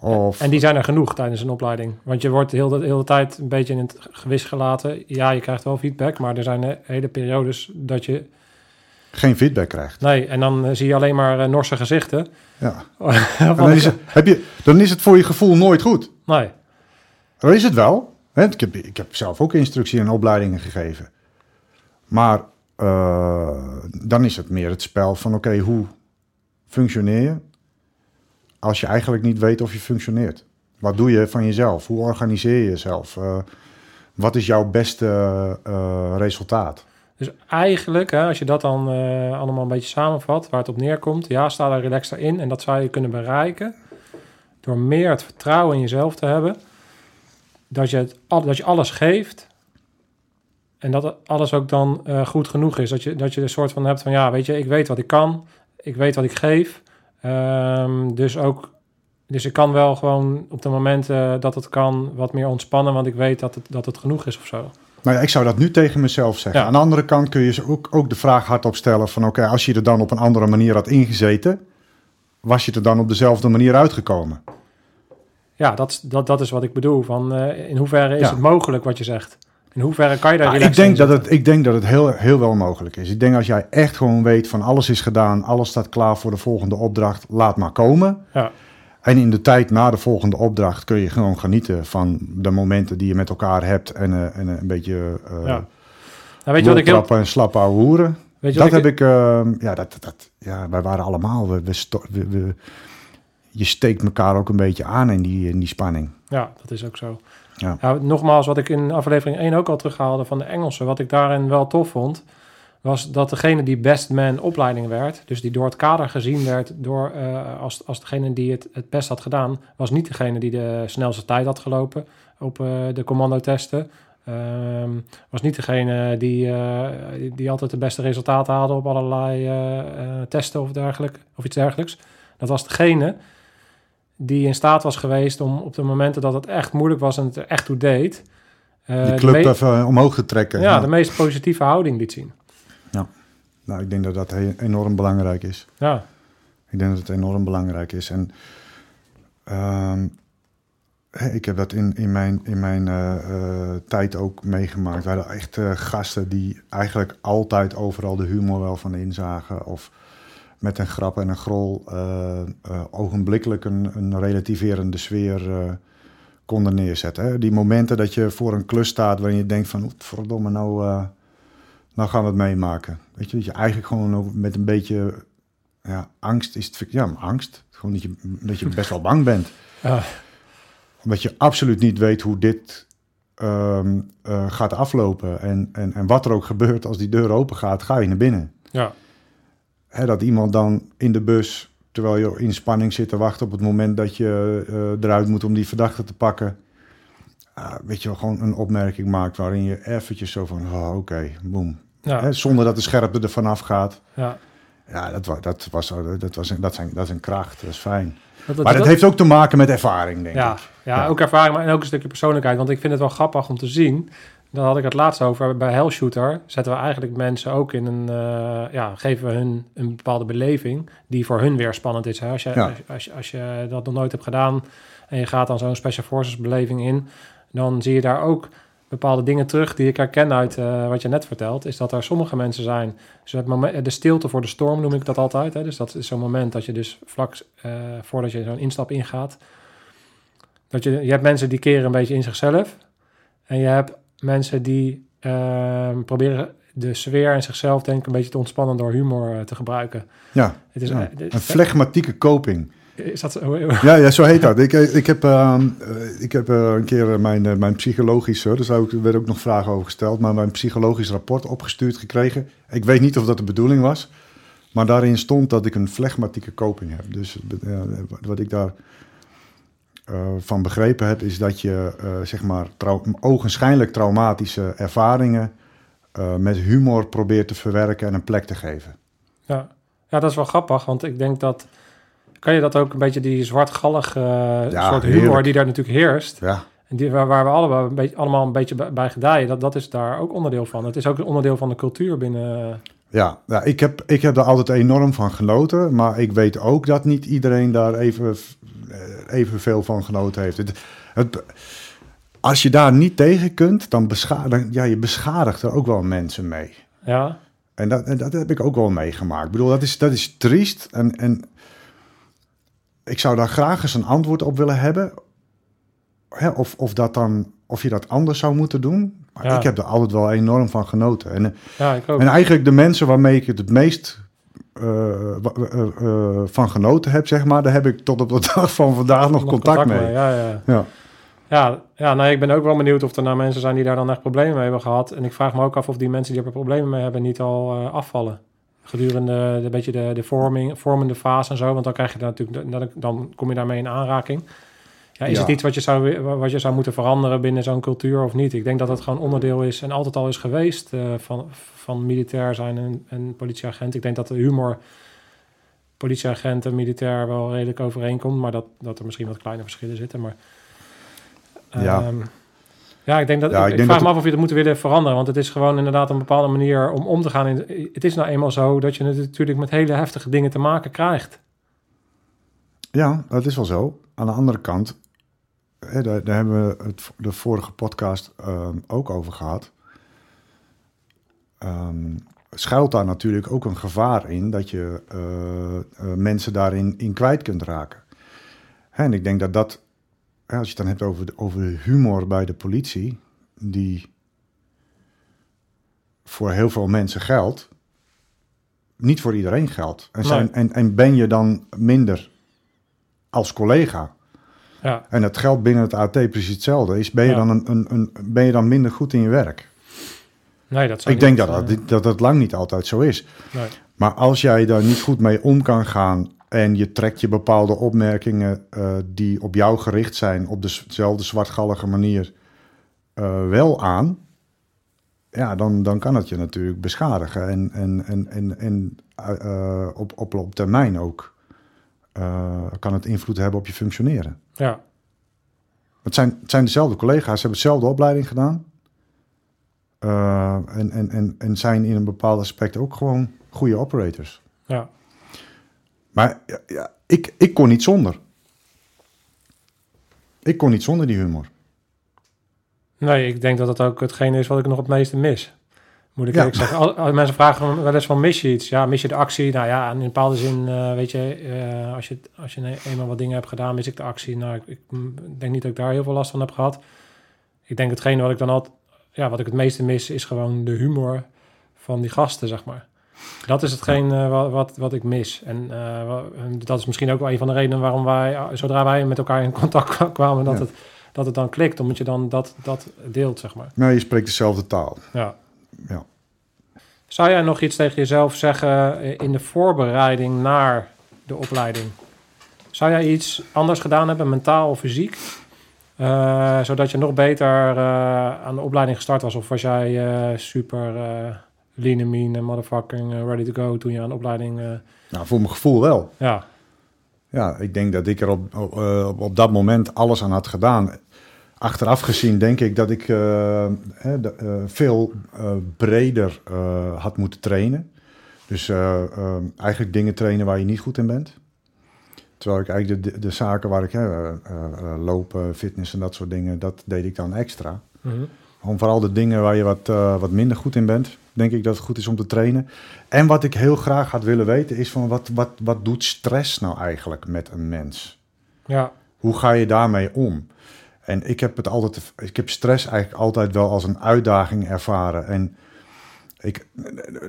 Of, En die zijn er genoeg tijdens een opleiding. Want je wordt de hele, de hele tijd een beetje in het gewis gelaten. Ja, je krijgt wel feedback, maar er zijn eh, hele periodes dat je... geen feedback krijgt. Nee, en dan eh, zie je alleen maar eh, Norse gezichten. Ja. En dan, is het, heb je, dan is het voor je gevoel nooit goed. Nee, Dat is het wel. Hè? Ik, heb, ik heb zelf ook instructie en opleidingen gegeven. Maar dan is het meer het spel van oké, hoe functioneer je? Als je eigenlijk niet weet of je functioneert. Wat doe je van jezelf? Hoe organiseer je jezelf? Eh, wat is jouw beste eh, resultaat? dus eigenlijk, hè, als je dat dan eh, allemaal een beetje samenvat, waar het op neerkomt, ja, sta daar relaxter in. En dat zou je kunnen bereiken door meer het vertrouwen in jezelf te hebben. Dat je, het, dat je alles geeft en dat alles ook dan eh, goed genoeg is. Dat je, dat je een soort van hebt van, ja, weet je, ik weet wat ik kan, ik weet wat ik geef. Ehm, dus ook, dus ik kan wel gewoon op de momenten dat het kan wat meer ontspannen, want ik weet dat het, dat het genoeg is of zo. Nou ja, ik zou dat nu tegen mezelf zeggen. Ja. Aan de andere kant kun je ze ook, ook de vraag hardop stellen van... oké, als je er dan op een andere manier had ingezeten... was je er dan op dezelfde manier uitgekomen? Ja, dat, is- dat, dat is wat ik bedoel. Van, eh, in hoeverre is Ja. het mogelijk wat je zegt? In hoeverre kan je daar Ah, ik, denk dat het, ik denk dat het heel, heel wel mogelijk is. Ik denk als jij echt gewoon weet van alles is gedaan... alles staat klaar voor de volgende opdracht, laat maar komen. Ja. En in de tijd na de volgende opdracht kun je gewoon genieten... van de momenten die je met elkaar hebt... en, eh, en eh, een beetje uh, Ja. Nou, weet je wat ik heel... en slappe hoeren. Weet je Dat wat heb ik, ehm, ja, dat, dat, ja, wij waren allemaal, we, we, sto- we, we- je steekt elkaar ook een beetje aan in die, in die spanning. Ja, dat is ook zo. Ja. Ja, nogmaals, wat ik in aflevering 1 ook al terughaalde van de Engelsen, wat ik daarin wel tof vond, was dat degene die best man opleiding werd, dus die door het kader gezien werd door, eh, als, als degene die het het best had gedaan, was niet degene die de snelste tijd had gelopen op eh, de commandotesten. Ehm was niet degene die, eh, die, altijd de beste resultaten haalde op allerlei testen of, dergelijke, of iets dergelijks. Dat was degene die in staat was geweest om op de momenten dat het echt moeilijk was en het er echt toe deed. eh, Die de club even omhoog te trekken. ja, Ja. de meest positieve houding liet zien. Nou, ik denk dat dat enorm belangrijk is. Ja, Ik denk dat het enorm belangrijk is. En ehm, ik heb dat in, in mijn, in mijn eh, eh, tijd ook meegemaakt. We hadden echt gasten die eigenlijk altijd overal de humor wel van inzagen. Of met een grap en een grol eh, eh, ogenblikkelijk een, een relativerende sfeer eh, konden neerzetten. Hè. Die momenten dat je voor een klus staat waarin je denkt van... "Oeh, verdomme, nou, eh, nou gaan we het meemaken. Weet je, dat je eigenlijk gewoon met een beetje ja, angst is het... Ja, angst. Gewoon dat je, dat je best wel bang bent. Ja. Omdat je absoluut niet weet hoe dit ehm, eh, gaat aflopen. En, en, en wat er ook gebeurt als die deur open gaat, ga je naar binnen. ja, Hè, dat iemand dan in de bus, terwijl je in spanning zit te wachten op het moment dat je eh, eruit moet om die verdachte te pakken. ah, weet je wel, gewoon een opmerking maakt waarin je eventjes zo van, oh, oké, boem. ja, Hè, zonder dat de scherpte er vanaf gaat. ja. Ja, dat, wa- dat, was, dat, was, dat, zijn, dat is een kracht, dat is fijn. Dat, dat- Maar dat dat- heeft ook te maken met ervaring, denk ja, ik. ja, Ja. ook ervaring, maar en ook een stukje persoonlijkheid. Want ik vind het wel grappig om te zien. Daar had ik het laatst over. Bij Hellshooter zetten we eigenlijk mensen ook in een... eh, ja, geven we hun een bepaalde beleving... die voor hun weer spannend is. Hè? Als, je, Ja. als, als, je, als je dat nog nooit hebt gedaan... en je gaat dan zo'n Special Forces beleving in... dan zie je daar ook bepaalde dingen terug die ik herken uit eh, wat je net vertelt. Is dat er sommige mensen zijn. Dus het moment, de stilte voor de storm noem ik dat altijd. Hè? Dus dat is zo'n moment dat je dus vlak eh, voordat je zo'n instap ingaat. Dat je, je hebt mensen die keren een beetje in zichzelf. En je hebt mensen die ehm, proberen de sfeer en zichzelf denk ik een beetje te ontspannen door humor eh, te gebruiken. Ja, Het is, ja. eh, een flegmatieke coping. is dat zo? Ja, ja, zo heet dat. Ik, ik heb, ehm, eh, ik heb eh, een keer eh, mijn, eh, mijn psychologisch, zou ook- er werden ook nog vragen over gesteld, maar mijn psychologisch rapport opgestuurd gekregen. Ik weet niet of dat de bedoeling was, maar daarin stond dat ik een flegmatieke coping heb. Dus eh, wat ik daar eh, van begrepen heb, is dat je eh, zeg maar trau ogenschijnlijk traumatische ervaringen eh, met humor probeert te verwerken en een plek te geven. Ja. ja, dat is wel grappig, want ik denk dat... Kan je dat ook een beetje die zwartgallige Ja, soort humor heerlijk. die daar natuurlijk heerst... Ja, En die, waar, waar we allemaal een, beetje, allemaal een beetje bij, bij gedijen, dat, dat is daar ook onderdeel van. Het is ook een onderdeel van de cultuur binnen... Ja, ja ik, heb, ik heb er altijd enorm van genoten. Maar ik weet ook dat niet iedereen daar even, eh, evenveel van genoten heeft. Het, het, als je daar niet tegen kunt, dan, bescha dan ja, je beschadigt er ook wel mensen mee. Ja, En dat, en dat heb ik ook wel meegemaakt. Ik bedoel, dat is, dat is triest. En, en ik zou daar graag eens een antwoord op willen hebben. Hè, of, of, dat dan, of je dat anders zou moeten doen. Maar Ja. ik heb er altijd wel enorm van genoten. En, ja ik ook. en eigenlijk de mensen waarmee ik het het meest eh, eh, eh, van genoten heb, zeg maar, daar heb ik tot op de dag van vandaag nog, contact, mee. Ja, ja. Ja. Ja, ja nee, ik ben ook wel benieuwd of er nou mensen zijn die daar dan echt problemen mee hebben gehad. En ik vraag me ook af of die mensen die er problemen mee hebben niet al afvallen. Gedurende de, beetje de, de vorming, vormende fase en zo. Want dan krijg je daar natuurlijk, dan, dan kom je daarmee in aanraking. Ja, is Ja. het iets wat je, zou, wat je zou moeten veranderen binnen zo'n cultuur of niet? Ik denk dat het gewoon onderdeel is en altijd al is geweest eh, van, van militair zijn en, en politieagent. Ik denk dat de humor politieagent en militair wel redelijk overeenkomt, maar dat, dat er misschien wat kleine verschillen zitten. Maar Ja. Ehm, ja, ik denk dat Ja, ik, ik ik denk vraag dat me af of je het moet willen veranderen, want het is gewoon inderdaad een bepaalde manier om om te gaan. In, het is nou eenmaal zo dat je het natuurlijk met hele heftige dingen te maken krijgt. Ja, dat is wel zo. Aan de andere kant, hè, daar, daar hebben we het de vorige podcast ehm, ook over gehad. Ehm, schuilt daar natuurlijk ook een gevaar in dat je eh, eh, mensen daarin in kwijt kunt raken. Hè, en ik denk dat dat, hè, als je het dan hebt over, de, over de humor bij de politie, die voor heel veel mensen geldt, niet voor iedereen geldt. En, zijn, en, en ben je dan minder als collega? Ja, En het geldt binnen het AT precies hetzelfde. Is, ben, je Ja. dan een, een, een, ben je dan minder goed in je werk? nee, dat zou Ik denk dat dat, dat dat lang niet altijd zo is. nee. Maar als jij daar niet goed mee om kan gaan en je trekt je bepaalde opmerkingen eh, die op jou gericht zijn op dezelfde zwartgallige manier eh, wel aan, ja, dan, dan kan het je natuurlijk beschadigen en, en, en, en, en eh, op, op, op termijn ook eh, kan het invloed hebben op je functioneren. Ja, Het zijn, het zijn dezelfde collega's, ze hebben dezelfde opleiding gedaan. Eh, en, en, en, en zijn in een bepaald aspect ook gewoon goede operators. ja. Maar ja, ja, ik, ik kon niet zonder. Ik kon niet zonder die humor. Nee, ik denk dat dat ook hetgene is wat ik nog het meeste mis. Moet ik Ja. eerlijk zeggen. Al, als mensen vragen wel eens van mis je iets? Ja, mis je de actie? Nou ja, in een bepaalde zin, eh, weet je, eh, als je, als je eenmaal wat dingen hebt gedaan, mis ik de actie. Nou, ik, ik denk niet dat ik daar heel veel last van heb gehad. Ik denk hetgene wat ik dan altijd, ja, wat ik het meeste mis, is gewoon de humor van die gasten, zeg maar. Dat is hetgeen eh, wat, wat, wat ik mis. En dat is misschien ook wel een van de redenen waarom wij, zodra wij met elkaar in contact kwa- kwamen, dat, Ja. het, dat het dan klikt. Omdat je dan dat, dat deelt, zeg maar. Nou, je spreekt dezelfde taal. Ja. Ja. Zou jij nog iets tegen jezelf zeggen in de voorbereiding naar de opleiding? Zou jij iets anders gedaan hebben, mentaal of fysiek? Eh, zodat je nog beter eh, aan de opleiding gestart was? Of was jij eh, super lean and mean en motherfucking ready to go toen je aan de opleiding... Nou, voor mijn gevoel wel. ja, Ja, ik denk dat ik er op, op, op dat moment alles aan had gedaan. Achteraf gezien denk ik dat ik eh, de- eh, veel eh, breder had moeten trainen. Dus eigenlijk dingen trainen waar je niet goed in bent. Terwijl ik eigenlijk de, de, de zaken waar ik hè, lopen, fitness en dat soort dingen, dat deed ik dan extra. Mhm. Om vooral de dingen waar je wat, wat minder goed in bent, denk ik dat het goed is om te trainen. En wat ik heel graag had willen weten is van wat, wat, wat doet stress nou eigenlijk met een mens? Ja, Hoe ga je daarmee om? En ik heb het altijd, ik heb stress eigenlijk altijd wel als een uitdaging ervaren. En ik,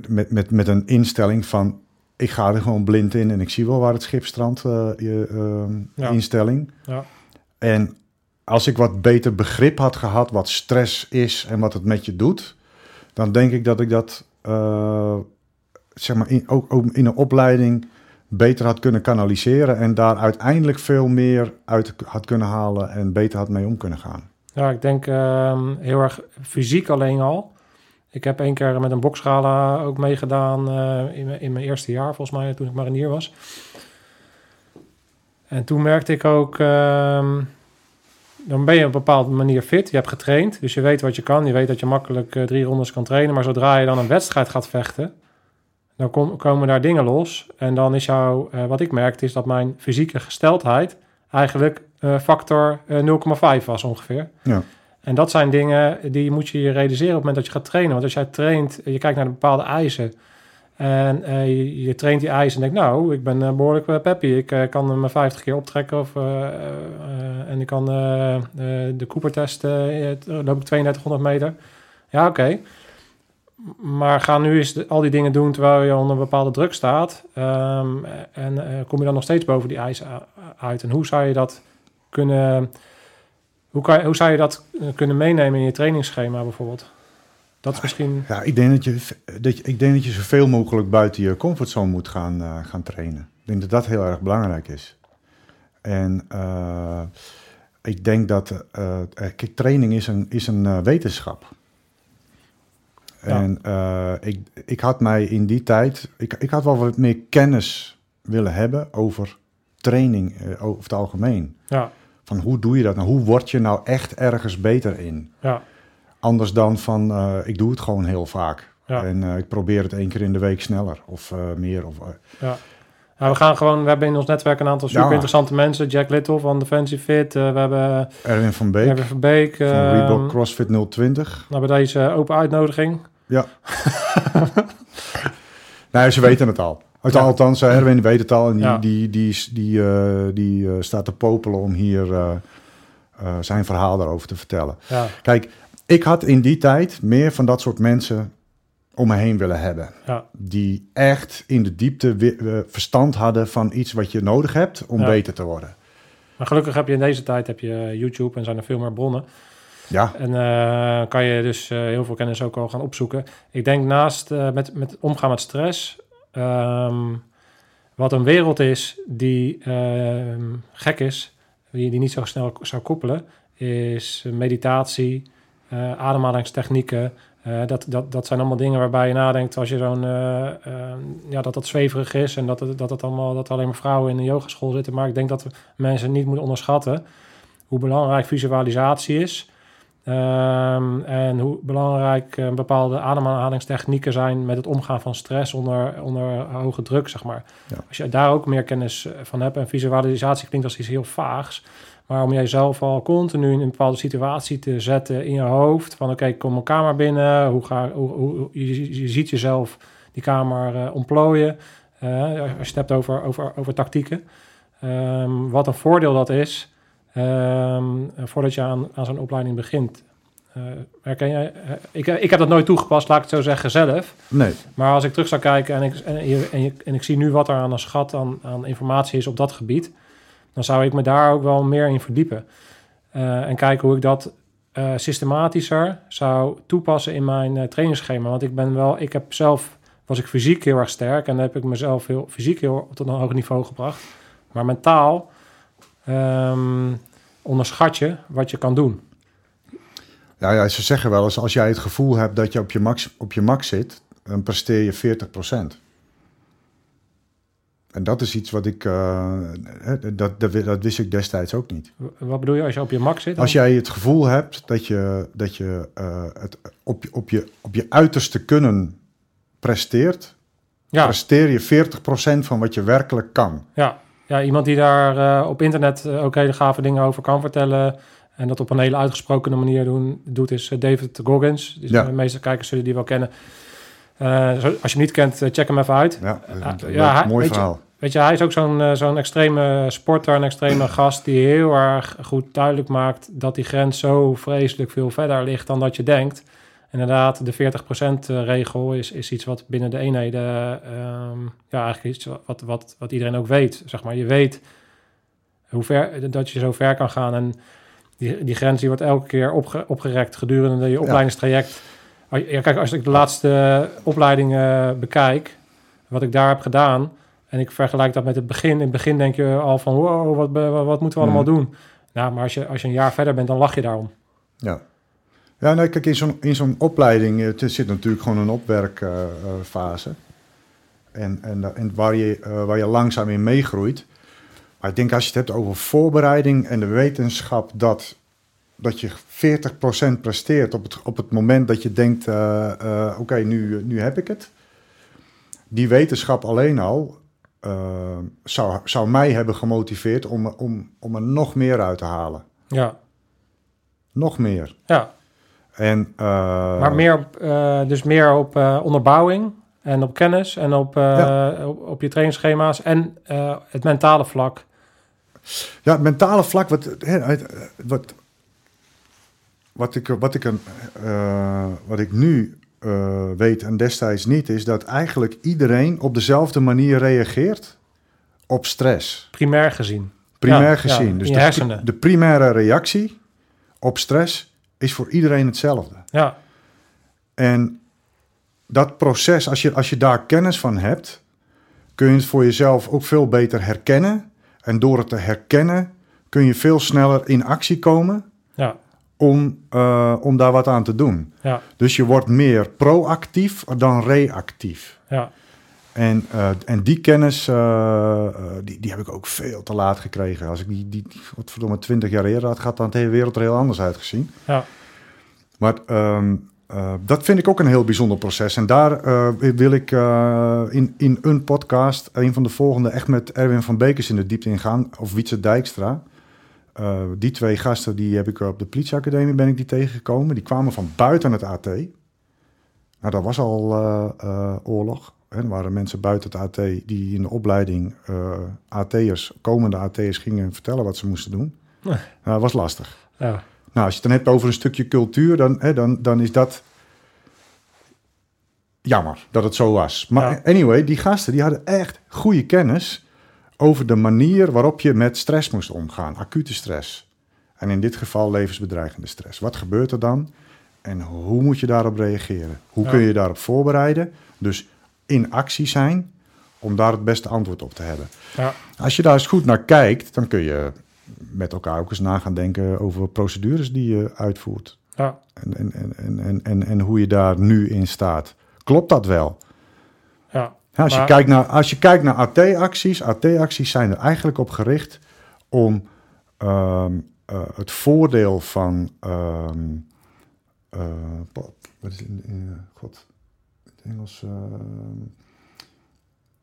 met, met, met een instelling van, ik ga er gewoon blind in en ik zie wel waar het schip strandt, eh, je, ehm, Ja. instelling. ja, En als ik wat beter begrip had gehad wat stress is en wat het met je doet, dan denk ik dat ik dat eh, zeg maar in, ook, ook in een opleiding beter had kunnen kanaliseren en daar uiteindelijk veel meer uit had kunnen halen en beter had mee om kunnen gaan. ja ik denk ehm, heel erg fysiek alleen al. Ik heb één keer met een boksgala ook meegedaan eh, in, mijn- eerste jaar, volgens mij, toen ik marinier was. En toen merkte ik ook, ehm, dan ben je op een bepaalde manier fit. Je hebt getraind, dus je weet wat je kan. Je weet dat je makkelijk eh, drie rondes kan trainen. Maar zodra je dan een wedstrijd gaat vechten, dan kom- komen daar dingen los. En dan is jouw, eh, wat ik merkte, is dat mijn fysieke gesteldheid eigenlijk eh, factor eh, 0,5 was ongeveer. Ja. En dat zijn dingen die moet je je realiseren op het moment dat je gaat trainen. Want als jij traint, je kijkt naar de bepaalde eisen. En eh, je, je traint die eisen en denkt, nou, ik ben eh, behoorlijk peppy. Ik eh, kan hem 50 keer optrekken. Of, eh, eh, en ik kan eh, eh, de Cooper-test, eh, loop ik 3200 meter. Ja, oké. Maar ga nu eens al die dingen doen terwijl je onder een bepaalde druk staat. Ehm, en eh, kom je dan nog steeds boven die eisen uit. En hoe zou je dat kunnen... Hoe, kan, hoe zou je dat eh, kunnen meenemen in je trainingsschema bijvoorbeeld? Dat is misschien... Ja, ik denk dat je, dat je, ik denk dat je zoveel mogelijk buiten je comfortzone moet gaan, eh, gaan trainen. Ik denk dat dat heel erg belangrijk is. En ik denk dat training is een, is een wetenschap. Ja. En eh, ik, ik had mij in die tijd, ik, ik had wel wat meer kennis willen hebben over training eh, over het algemeen. Ja, Van hoe doe je dat nou? Hoe word je nou echt ergens beter in? ja, Anders dan van, eh, ik doe het gewoon heel vaak. Ja. En ik probeer het één keer in de week sneller of meer. Of, ja. Nou, we gaan gewoon... We hebben in ons netwerk een aantal super interessante mensen. Jack Little van Defensive Fit. we hebben Erwin van Beek Erwin van Beek. van ehm, Reebok CrossFit 020. nou, bij deze open uitnodiging. Ja. nou, ze weten het al. Uit- Ja. Althans, eh, Erwin weet het al. En die, Ja. die, die, die, die, eh, die, eh, staat te popelen om hier zijn verhaal daarover te vertellen. Ja, Kijk, ik had in die tijd meer van dat soort mensen om me heen willen hebben. ja, die echt in de diepte verstand hadden van iets wat je nodig hebt om beter te worden. maar gelukkig heb je in deze tijd heb je YouTube en zijn er veel meer bronnen. Ja, En eh, kan je dus eh, heel veel kennis ook al gaan opzoeken. Ik denk naast eh, met, met omgaan met stress, ehm, wat een wereld is die ehm, gek is, die, die niet zo snel zou koppelen, is meditatie, ademhalingstechnieken. Dat, dat, dat zijn allemaal dingen waarbij je nadenkt als je zo'n, eh, ehm, ja, dat dat zweverig is en dat het, dat allemaal, dat alleen maar vrouwen in een yogaschool zitten. Maar ik denk dat we mensen niet moeten onderschatten hoe belangrijk visualisatie is. Ehm, en hoe belangrijk eh, bepaalde ademhalingstechnieken zijn met het omgaan van stress onder, onder hoge druk, zeg maar. Ja. Als je daar ook meer kennis eh, van hebt, en visualisatie klinkt als iets heel vaags, maar om jezelf al continu in een bepaalde situatie te zetten in je hoofd, van oké, ik kom mijn kamer binnen, hoe ga, hoe, je, je ziet jezelf die kamer eh, ontplooien, als je het hebt over, over, over tactieken. Ehm, wat een voordeel dat is, Ehm, voordat je aan, aan zo'n opleiding begint. Eh, herken jij? eh, ik, ik heb dat nooit toegepast, laat ik het zo zeggen, zelf. nee. Maar als ik terug zou kijken en ik, en, je- en, je- en ik zie nu wat er aan een schat aan, aan informatie is op dat gebied, dan zou ik me daar ook wel meer in verdiepen. Eh, en kijken hoe ik dat eh, systematischer zou toepassen in mijn trainingsschema. Want ik ben wel, ik heb zelf, was ik fysiek heel erg sterk en dan heb ik mezelf heel fysiek heel tot een hoog niveau gebracht. Maar mentaal ehm, onderschat je wat je kan doen. Ja, ja, ze zeggen wel eens, als jij het gevoel hebt dat je op je max, op je max zit, dan presteer je 40%. En dat is iets wat ik, eh, dat, dat, dat wist ik destijds ook niet. Wat bedoel je als je op je max zit? dan? Als jij het gevoel hebt dat je, dat je eh, het op, je- op, je, op je uiterste kunnen presteert, ja, presteer je 40% van wat je werkelijk kan. ja, ja, iemand die daar eh, op internet eh, ook hele gave dingen over kan vertellen. en dat op een hele uitgesprokene manier doen, doet, is eh, David Goggins. Dus Ja. De meeste kijkers zullen die wel kennen. Als je hem niet kent, check hem even uit. Ja, Ah, een ja, leuk, hij- mooi weet je- verhaal. Weet je, hij is ook zo'n zo'n extreme sporter, een extreme gast die heel erg goed duidelijk maakt dat die grens zo vreselijk veel verder ligt dan dat je denkt. Inderdaad, de 40% regel is, is iets wat binnen de eenheden, ehm, ja, eigenlijk iets wat, wat, wat iedereen ook weet. Zeg maar, je weet hoe ver, dat je zo ver kan gaan en die, die grens die wordt elke keer opge, opgerekt gedurende je opleidingstraject. Ja, kijk, als ik de laatste opleiding eh, bekijk, wat ik daar heb gedaan, en ik vergelijk dat met het begin. In het begin denk je al van, wow, wat, wat, wat moeten we allemaal Mhm. doen? Nou, maar als je, als je een jaar verder bent, dan lach je daarom. Ja. Ja, nee, kijk, in zo'n, in zo'n opleiding eh, er zit natuurlijk gewoon een opwerkfase. en, en, en waar, je, eh, waar je langzaam in meegroeit. Maar ik denk als je het hebt over voorbereiding en de wetenschap dat, dat je 40% presteert op het, op het moment dat je denkt, eh, eh, oké, nu, nu heb ik het. Die wetenschap alleen al eh, zou, zou mij hebben gemotiveerd om, om, om er nog meer uit te halen. Ja, Nog meer. ja. En, eh, maar meer eh, dus meer op eh, onderbouwing en op kennis en op, op, op je trainingsschema's en het mentale vlak. Ja, het mentale vlak, wat, wat, wat, ik, wat, ik, een, wat ik nu weet en destijds niet, is dat eigenlijk iedereen op dezelfde manier reageert op stress. Primair gezien. Primair Ja, gezien. dus de, hersenen. de primaire reactie op stress is voor iedereen hetzelfde. Ja, En dat proces, als je, als je daar kennis van hebt, kun je het voor jezelf ook veel beter herkennen. En door het te herkennen kun je veel sneller in actie komen ja, om, eh, om daar wat aan te doen. ja, Dus je wordt meer proactief dan reactief. ja. En, eh, en die kennis, eh, eh, die, die heb ik ook veel te laat gekregen. Als ik die, die wat verdomme twintig jaar eerder had gehad, dan had de hele wereld er heel anders uitgezien. ja. Maar ehm, eh, dat vind ik ook een heel bijzonder proces. En daar wil ik in, in een podcast, een van de volgende, echt met Erwin van Bekers in de diepte ingaan. Of Wietse Dijkstra. Die twee gasten, die heb ik op de politieacademie ben ik die tegengekomen. Die kwamen van buiten het AT. Nou, dat was al oorlog. Hè. Er waren mensen buiten het AT die in de opleiding eh AT'ers, komende AT'ers, gingen vertellen wat ze moesten doen. Nee. Nou, dat was lastig. ja. Nou, als je het dan hebt over een stukje cultuur, dan, hè, dan, dan is dat jammer dat het zo was. Maar Ja. anyway, die gasten die hadden echt goede kennis over de manier waarop je met stress moest omgaan, acute stress. En in dit geval levensbedreigende stress. Wat gebeurt er dan? En hoe moet je daarop reageren? Hoe Ja. kun je daarop voorbereiden? Dus in actie zijn om daar het beste antwoord op te hebben. ja. Als je daar eens goed naar kijkt, dan kun je met elkaar ook eens na gaan denken over procedures die je uitvoert. ja. En, en, en, en, en, en, en hoe je daar nu in staat. Klopt dat wel? ja. Ja, als, je kijkt naar, als je kijkt naar AT-acties, AT-acties zijn er eigenlijk op gericht om ehm, eh, het voordeel van. eh, wat wat is in, in, God, het Engels. ehm,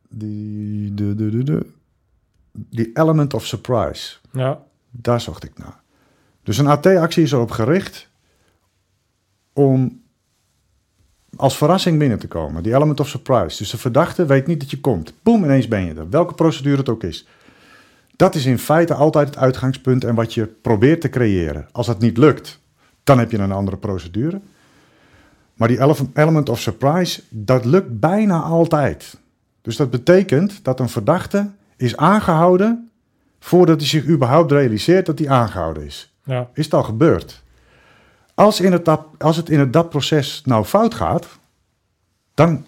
die, de, de, de, de, die element of surprise. ja. Daar zocht ik naar. Dus een AT-actie is erop gericht om als verrassing binnen te komen. Die element of surprise. Dus de verdachte weet niet dat je komt. Boom, ineens ben je er. Welke procedure het ook is. Dat is in feite altijd het uitgangspunt en wat je probeert te creëren. Als dat niet lukt, dan heb je een andere procedure. Maar die ele- element of surprise, dat lukt bijna altijd. Dus dat betekent dat een verdachte is aangehouden voordat hij zich überhaupt realiseert dat hij aangehouden is. ja. Is het al gebeurd? Als, in het, als het in het dat proces nou fout gaat, dan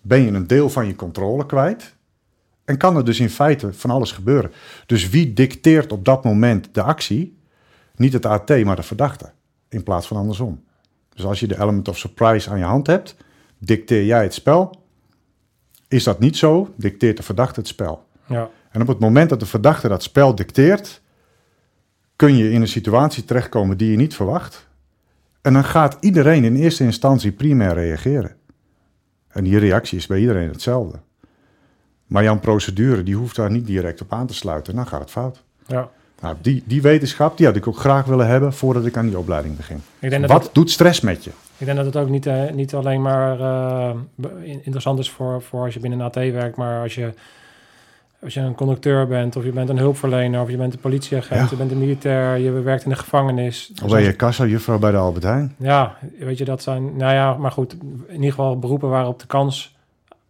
ben je een deel van je controle kwijt. En kan er dus in feite van alles gebeuren. Dus wie dicteert op dat moment de actie? Niet het AT, maar de verdachte. In plaats van andersom. Dus als je de element of surprise aan je hand hebt, dicteer jij het spel. Is dat niet zo, dicteert de verdachte het spel. ja. En op het moment dat de verdachte dat spel dicteert, kun je in een situatie terechtkomen die je niet verwacht. En dan gaat iedereen in eerste instantie primair reageren. En die reactie is bij iedereen hetzelfde. Maar jouw procedure die hoeft daar niet direct op aan te sluiten. Dan gaat het fout. ja. Nou, die, die wetenschap die had ik ook graag willen hebben voordat ik aan die opleiding begin. Ik denk dat Wat doet stress met je? ik denk dat het ook niet, eh, niet alleen maar eh, interessant is voor, voor als je binnen een AT werkt, maar als je, als je een conducteur bent, of je bent een hulpverlener, of je bent een politieagent, Ja. je bent een militair, je werkt in de gevangenis. Of ben je kassa, juffrouw bij de Albert Heijn? Ja, weet je, dat zijn, nou ja, maar goed, in ieder geval beroepen waarop de kans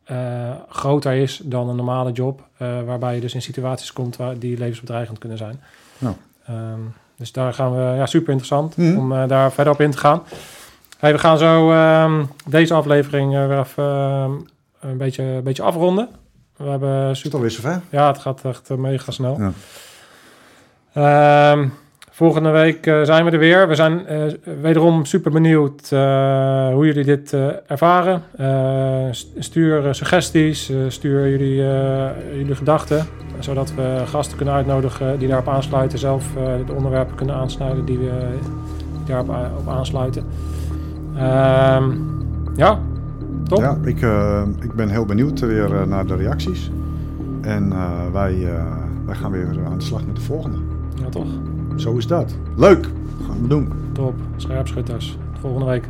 eh, groter is dan een normale job, waarbij je dus in situaties komt waar die levensbedreigend kunnen zijn. Nou. Dus daar gaan we, ja, super interessant Mhm. om eh, daar verder op in te gaan. Hey, we gaan zo ehm, deze aflevering eh, weer even ehm, een, beetje, een beetje afronden. We hebben Is het super, alweer zover? ja, het gaat echt eh, mega snel. Ja. Volgende week eh, zijn we er weer. We zijn eh, wederom super benieuwd eh, hoe jullie dit ervaren. St- stuur suggesties, stuur jullie, jullie gedachten. Zodat we gasten kunnen uitnodigen die daarop aansluiten. Zelf de onderwerpen kunnen aansnijden die, we, die daarop op aansluiten. Ehm, ja, top. Ja, ik, ik ben heel benieuwd weer naar de reacties. En wij, wij gaan weer aan de slag met de volgende. ja toch? Zo is dat. Leuk! Gaan we doen. Top. Scherpschutters. Volgende week.